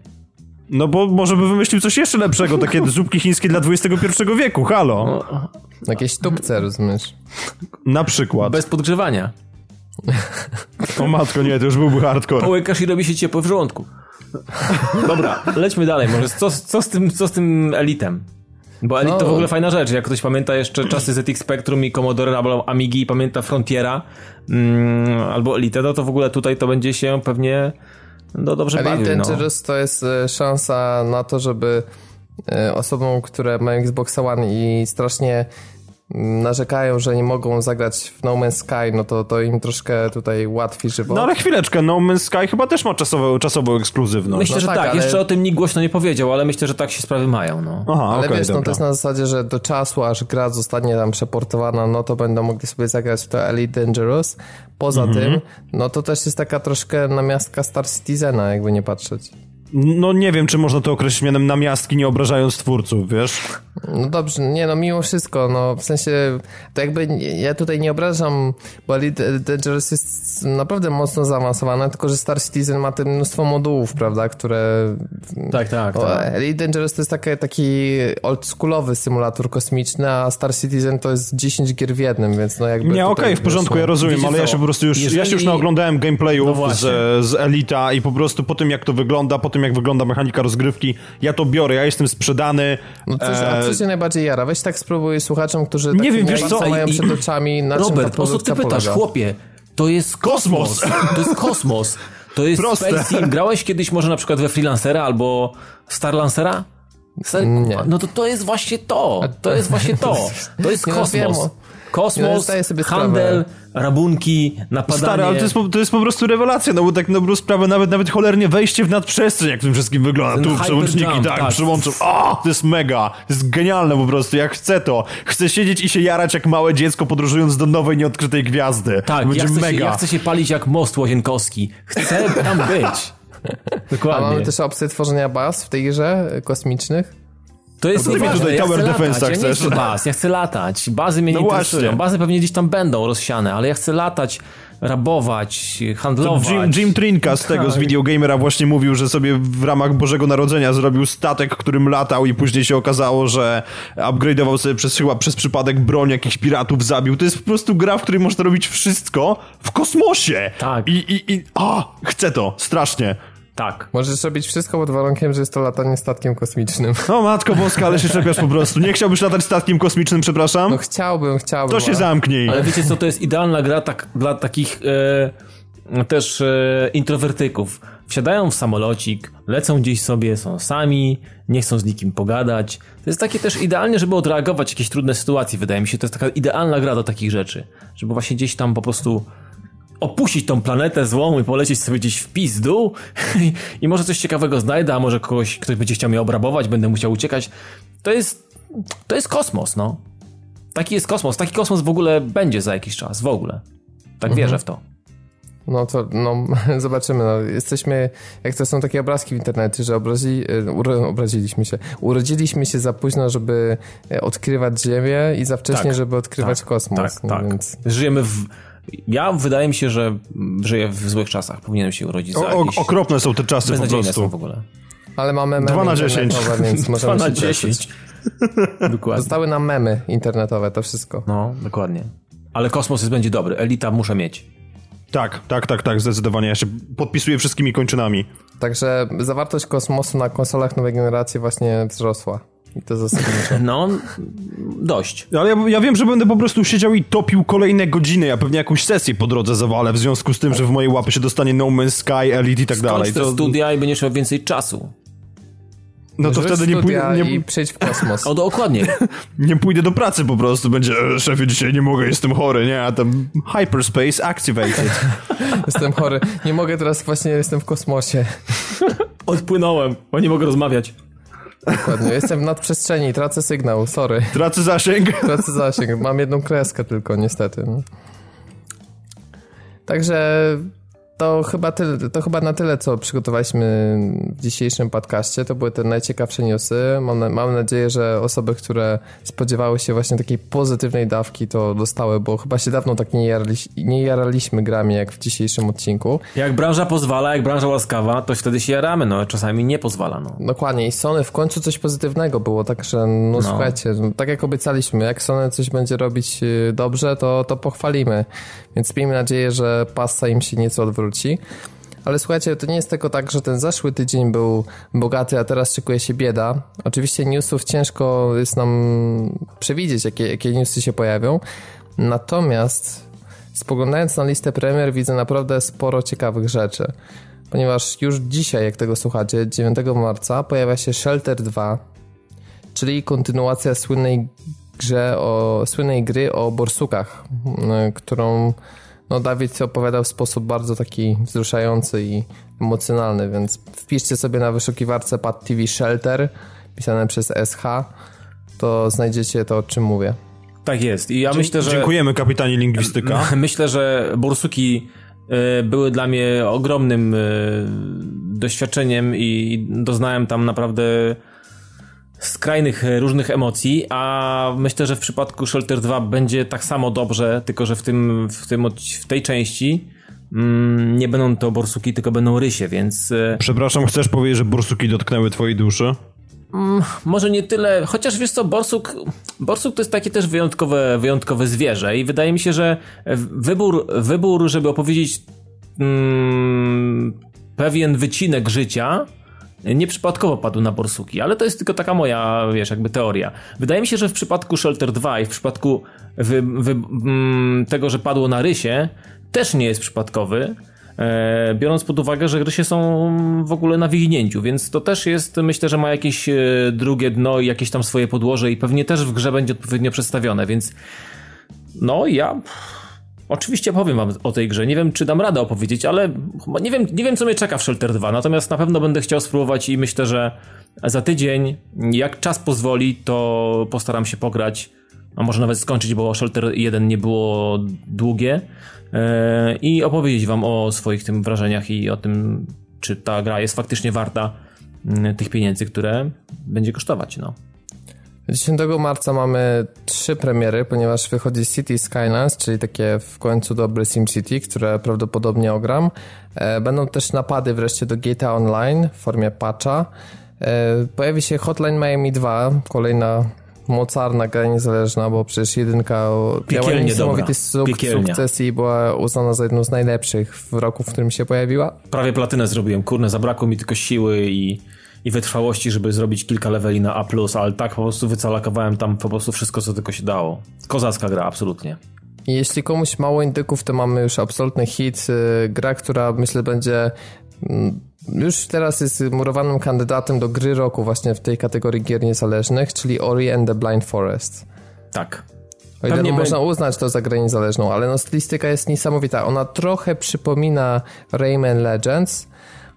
No bo może by wymyślił coś jeszcze lepszego, takie [LAUGHS] zupki chińskie dla XXI wieku, halo. Jakieś tubce, rozumiesz? Na przykład. Bez podgrzewania. O matko, nie, to już byłby hardcore. Połykasz i robi się ciepło w żołądku. Dobra, lećmy dalej. Może co, co, z, tym, co z tym Elitem? Bo Elite No. to w ogóle fajna rzecz. Jak ktoś pamięta jeszcze czasy ZX Spectrum i Commodore albo Amigi i pamięta Frontiera mm, albo Elite, no to w ogóle tutaj to będzie się pewnie no, dobrze Elite bawił. No. Dangerous to jest e, szansa na to, żeby e, osobom, które mają Xbox One i strasznie narzekają, że nie mogą zagrać w No Man's Sky, no to, to im troszkę tutaj łatwi żywot. No ale chwileczkę, No Man's Sky chyba też ma czasową, czasową ekskluzywność. Myślę, No że tak, tak. ale- Jeszcze o tym nikt głośno nie powiedział, ale myślę, że tak się sprawy mają. No. Aha, Ale okej, wiesz, no dobra. to jest na zasadzie, że do czasu, aż gra zostanie tam przeportowana, no to będą mogli sobie zagrać w to Elite Dangerous. Poza Mhm. tym, no to też jest taka troszkę namiastka Star Citizena, jakby nie patrzeć. No nie wiem, czy można to określić mianem namiastki, nie obrażając twórców, wiesz? No dobrze, nie no, mimo wszystko, no w sensie, to jakby ja tutaj nie obrażam, bo Elite Dangerous jest naprawdę mocno zaawansowane, tylko że Star Citizen ma te mnóstwo modułów, prawda, które... Tak, tak, O, tak. Elite Dangerous to jest taki, taki oldschoolowy symulator kosmiczny, a Star Citizen to jest 10 gier w jednym, więc no jakby... Nie, okej, w porządku, wiesz, ja rozumiem, ale ja się po prostu już, ja się już Jeżeli- naoglądałem No gameplayów właśnie. z, z Elita i po prostu po tym, jak to wygląda, po tym, jak wygląda mechanika rozgrywki, ja to biorę, ja jestem sprzedany. No coś, a e, co cię najbardziej jara? Weź tak spróbuj słuchaczom, którzy Nie tak wiem, wiesz co, mają przed oczami, na czym ta Robert, o co ty pytasz, polega. chłopie? To jest kosmos. To jest kosmos. To jest Proste. Space Sim. Grałeś kiedyś może na przykład we Freelancera albo Starlancera? Se- Nie. No to to jest właśnie to. To jest właśnie to. [LAUGHS] To jest no kosmos. Kosmos, sprawę. handel, rabunki, napadanie. Stary, ale to jest, po, to jest po prostu rewelacja, no bo tak na dobrą sprawę nawet, nawet cholernie wejście w nadprzestrzeń, jak w tym wszystkim wygląda. Ten Tu przełączniki, jump, tak, tak. przełączą. O, to jest mega, to jest genialne po prostu, jak chcę to. Chcę siedzieć i się jarać jak małe dziecko, podróżując do nowej, nieodkrytej gwiazdy. Tak, to będzie ja chcę, się, mega. ja chcę się palić jak most łazienkowski. Chcę tam być. [LAUGHS] A Dokładnie. mamy też opcję tworzenia baz w tej grze kosmicznych. To jest nieważne, tutaj ja tower defense'a latać, ja nie chcesz? baz, ja chcę latać. Bazy mnie nie No interesują. właśnie. Bazy pewnie gdzieś tam będą rozsiane, ale ja chcę latać, rabować, handlować. Jim, Jim Trinka z tego, z. Videogamera właśnie mówił, że sobie w ramach Bożego Narodzenia zrobił statek, którym latał i później się okazało, że upgrade'ował sobie przez, chyba przez przypadek broń jakichś piratów, zabił. To jest po prostu gra, w której można robić wszystko w kosmosie. Tak. I, i, i a, chcę to, strasznie. Tak. Możesz robić wszystko pod warunkiem, że jest to latanie statkiem kosmicznym. [LAUGHS] O matko boska, ale się czepiasz po prostu. Nie chciałbyś latać statkiem kosmicznym, przepraszam? No chciałbym, chciałbym. To się ale- zamknij. Ale wiecie co, to jest idealna gra tak, dla takich e, też e, introwertyków. Wsiadają w samolocik, lecą gdzieś sobie, są sami, nie chcą z nikim pogadać. To jest takie też idealnie, żeby odreagować jakieś trudne sytuacje, wydaje mi się. To jest taka idealna gra do takich rzeczy. Żeby właśnie gdzieś tam po prostu opuścić tą planetę złą i polecieć sobie gdzieś w pizdu [LAUGHS] i, może coś ciekawego znajdę, a może kogoś, ktoś będzie chciał mnie obrabować, będę musiał uciekać. To jest, to jest kosmos, no. Taki jest kosmos. Taki kosmos w ogóle będzie za jakiś czas. W ogóle. Tak wierzę w to. No to, no, [LAUGHS] zobaczymy. No. Jesteśmy, jak to są takie obrazki w internecie, że obrazi, e, uro, obraziliśmy się. Urodziliśmy się za późno, żeby e, odkrywać Ziemię i za wcześnie, Tak, żeby odkrywać tak, kosmos. Tak, no, tak. Więc... Żyjemy w... Ja wydaje mi się, że żyję w złych czasach. Powinienem się urodzić za O, o, jakieś... okropne są te czasy po Beznadziejne są prostu. w ogóle. Ale mamy memy Dwa na dziesięć. internetowe, więc 2 możemy [LAUGHS] na się cieszyć. 10. [LAUGHS] Dokładnie. Zostały nam memy internetowe, to wszystko. No, dokładnie. Ale kosmos jest, będzie dobry. Elita muszę mieć. Tak, tak, tak, tak, zdecydowanie. Ja się podpisuję wszystkimi kończynami. Także zawartość kosmosu na konsolach nowej generacji właśnie wzrosła. I to zasadniczo. [LAUGHS] No, dość. Ale ja, ja wiem, że będę po prostu siedział i topił kolejne godziny. Ja pewnie jakąś sesję po drodze zawalę, w związku z tym, że w mojej łapy się dostanie No Man's Sky, Elite i tak dalej. Skończ te To, studia i będziesz miał więcej czasu. no to Rzuć wtedy nie, studia pój- nie, i przyjdź w kosmos. O, dokładnie. [LAUGHS] nie pójdę do pracy po prostu. Będzie, e, szefie, dzisiaj nie mogę, jestem chory, nie? A tam hyperspace activated. [LAUGHS] Jestem chory. Nie mogę teraz, właśnie jestem w kosmosie. Odpłynąłem, bo nie mogę rozmawiać. Dokładnie. Jestem w nadprzestrzeni, tracę sygnał, sorry. Tracę zasięg. [LAUGHS] Tracę zasięg. Mam jedną kreskę tylko, niestety. Także to chyba, tyle, to chyba na tyle, co przygotowaliśmy w dzisiejszym podcaście. To były te najciekawsze newsy. Mam, mam nadzieję, że osoby, które spodziewały się właśnie takiej pozytywnej dawki, to dostały, bo chyba się dawno tak nie, jaraliś, nie jaraliśmy grami, jak w dzisiejszym odcinku. Jak branża pozwala, jak branża łaskawa, to wtedy się jaramy, no czasami nie pozwala, no. Dokładnie i Sony w końcu coś pozytywnego było, także no, słuchajcie, tak jak obiecaliśmy, jak Sony coś będzie robić y, dobrze, to, to pochwalimy, więc miejmy nadzieję, że pasa im się nieco odwróci. Ale słuchajcie, to nie jest tylko tak, że ten zeszły tydzień był bogaty, a teraz szykuje się bieda. Oczywiście newsów ciężko jest nam przewidzieć, jakie, jakie newsy się pojawią. Natomiast spoglądając na listę premier widzę naprawdę sporo ciekawych rzeczy. Ponieważ już dzisiaj, jak tego słuchacie, 9 marca pojawia się Shelter 2, czyli kontynuacja słynnej grze o, słynnej gry o borsukach, którą no, Dawid opowiadał w sposób bardzo taki wzruszający i emocjonalny, więc wpiszcie sobie na wyszukiwarce Pad TV Shelter, pisane przez SH, to znajdziecie to, o czym mówię. Tak jest. I ja myślę, że... Dziękujemy, kapitanie lingwistyka. [LAUGHS] Myślę, że bursuki y, były dla mnie ogromnym y, doświadczeniem i doznałem tam naprawdę skrajnych y, różnych emocji, a myślę, że w przypadku Shelter 2 będzie tak samo dobrze, tylko że w, tym, w, tym, w tej części mm, nie będą to borsuki, tylko będą rysie, więc y, Przepraszam, chcesz powiedzieć, że bursuki dotknęły twojej duszy? może nie tyle, chociaż wiesz co, borsuk, borsuk to jest takie też wyjątkowe, wyjątkowe zwierzę i wydaje mi się, że wybór, wybór żeby opowiedzieć mm, pewien wycinek życia nieprzypadkowo padł na borsuki, ale to jest tylko taka moja, wiesz, jakby teoria. Wydaje mi się, że w przypadku Shelter 2 i w przypadku wy, wy, mm, tego, że padło na rysie, też nie jest przypadkowy, e, biorąc pod uwagę, że rysie są w ogóle na wignięciu, więc to też jest, myślę, że ma jakieś e, drugie dno i jakieś tam swoje podłoże i pewnie też w grze będzie odpowiednio przedstawione, więc no ja oczywiście powiem wam o tej grze. Nie wiem, czy dam radę opowiedzieć, ale nie wiem, nie wiem co mnie czeka w Shelter 2, natomiast na pewno będę chciał spróbować i myślę, że za tydzień, jak czas pozwoli, to postaram się pograć, a może nawet skończyć, bo Shelter 1 nie było długie e, i opowiedzieć wam o swoich tym wrażeniach i o tym, czy ta gra jest faktycznie warta mm, tych pieniędzy, które będzie kosztować, no. 10 marca mamy trzy premiery, ponieważ wychodzi City Skylines, czyli takie w końcu dobre SimCity, które prawdopodobnie ogram. E, będą też napady wreszcie do GTA Online w formie patcha. E, pojawi się Hotline Miami 2, kolejna mocarna gra niezależna, bo przecież jedynka miała niesamowity suk sukces i była uznana za jedną z najlepszych w roku, w którym się pojawiła. Prawie platynę zrobiłem, kurne, zabrakło mi tylko siły i, i wytrwałości, żeby zrobić kilka leveli na A+, ale tak po prostu wycalakowałem tam po prostu wszystko, co tylko się dało. Kozacka gra, absolutnie. Jeśli komuś mało indyków, to mamy już absolutny hit, y, gra, która myślę będzie mm, już teraz jest murowanym kandydatem do gry roku właśnie w tej kategorii gier niezależnych, czyli Ori and the Blind Forest. Tak. O ile można uznać to za grę niezależną, ale no stylistyka jest niesamowita. Ona trochę przypomina Rayman Legends,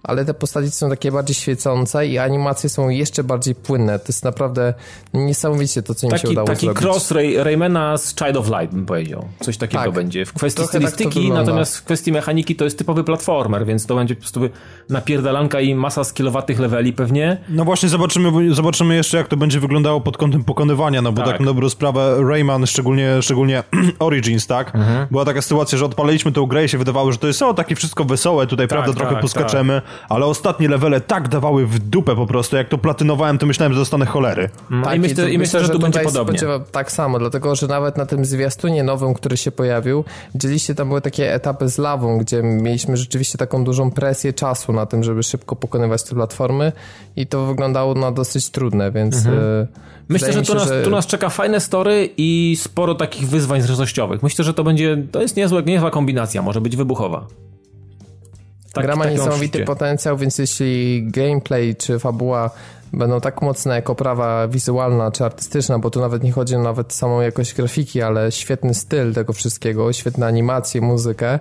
ale te postaci są takie bardziej świecące i animacje są jeszcze bardziej płynne. To jest naprawdę niesamowicie to, co im taki, się udało taki zrobić. Taki cross Ray, Raymana z Child of Light, bym powiedział. Coś takiego tak, będzie. W kwestii tak stylistyki, tak natomiast w kwestii mechaniki to jest typowy platformer, więc to będzie po prostu napierdalanka i masa skillowatych leveli pewnie. No właśnie zobaczymy, zobaczymy jeszcze, jak to będzie wyglądało pod kątem pokonywania, no bo tak, tak na dobrą sprawę Rayman, szczególnie, szczególnie [CLEARS THROAT] Origins, tak? Mhm. Była taka sytuacja, że odpaliliśmy tę grę i się wydawało, że to jest o, takie wszystko wesołe, tutaj tak, prawda, trochę tak, poskaczemy, ale ostatnie levele tak dawały w dupę po prostu, jak to platynowałem, to myślałem, że dostanę cholery. No, tak, I myślę, i myślę, że, że tu będzie podobnie. Tak samo, dlatego, że nawet na tym zwiastunie nowym, który się pojawił, widzieliście, tam były takie etapy z lawą, gdzie mieliśmy rzeczywiście taką dużą presję czasu na tym, żeby szybko pokonywać te platformy i to wyglądało na dosyć trudne, więc... Mhm. E, myślę, że tu, nas, że tu nas czeka fajne story i sporo takich wyzwań zresztościowych. Myślę, że to będzie, to jest niezła, niezła kombinacja, może być wybuchowa. Tak, Gra ma niesamowity potencjał, więc jeśli gameplay czy fabuła będą tak mocne jak oprawa wizualna czy artystyczna, bo tu nawet nie chodzi o nawet samą jakość grafiki, ale świetny styl tego wszystkiego, świetne animacje, muzykę,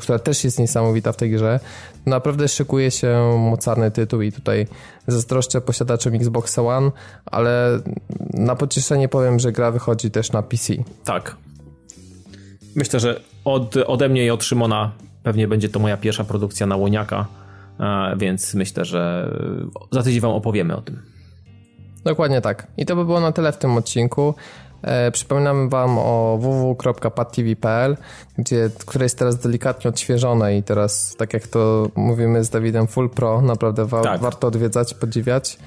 która też jest niesamowita w tej grze, naprawdę szykuje się mocarny tytuł i tutaj zazdroszczę posiadaczom Xbox One, ale na pocieszenie powiem, że gra wychodzi też na PC. Tak. Myślę, że od, ode mnie i od Szymona Pewnie będzie to moja pierwsza produkcja na łoniaka, więc myślę, że za tydzień wam opowiemy o tym. Dokładnie tak. I to by było na tyle w tym odcinku. E, przypominamy Wam o www.padtv.pl, gdzie, które jest teraz delikatnie odświeżone i teraz, tak jak to mówimy z Dawidem Full Pro, naprawdę wa tak. warto odwiedzać, podziwiać.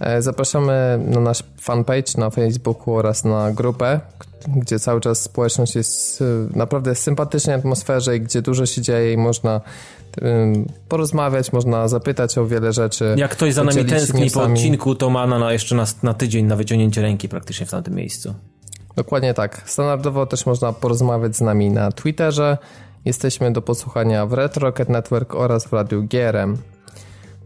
E, zapraszamy na nasz fanpage na Facebooku oraz na grupę, gdzie cały czas społeczność jest w naprawdę sympatycznej atmosferze i gdzie dużo się dzieje i można porozmawiać, można zapytać o wiele rzeczy. Jak ktoś za nami tęskni po odcinku, to ma na, jeszcze na, na tydzień na wyciągnięcie ręki praktycznie w tamtym miejscu. Dokładnie tak. Standardowo też można porozmawiać z nami na Twitterze. Jesteśmy do posłuchania w Retro Rocket Network oraz w Radiu GRM.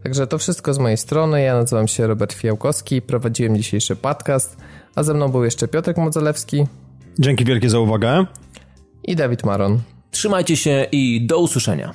Także to wszystko z mojej strony. Ja nazywam się Robert Fiałkowski, prowadziłem dzisiejszy podcast, a ze mną był jeszcze Piotrek Modzelewski. Dzięki wielkie za uwagę. I Dawid Maron. Trzymajcie się i do usłyszenia.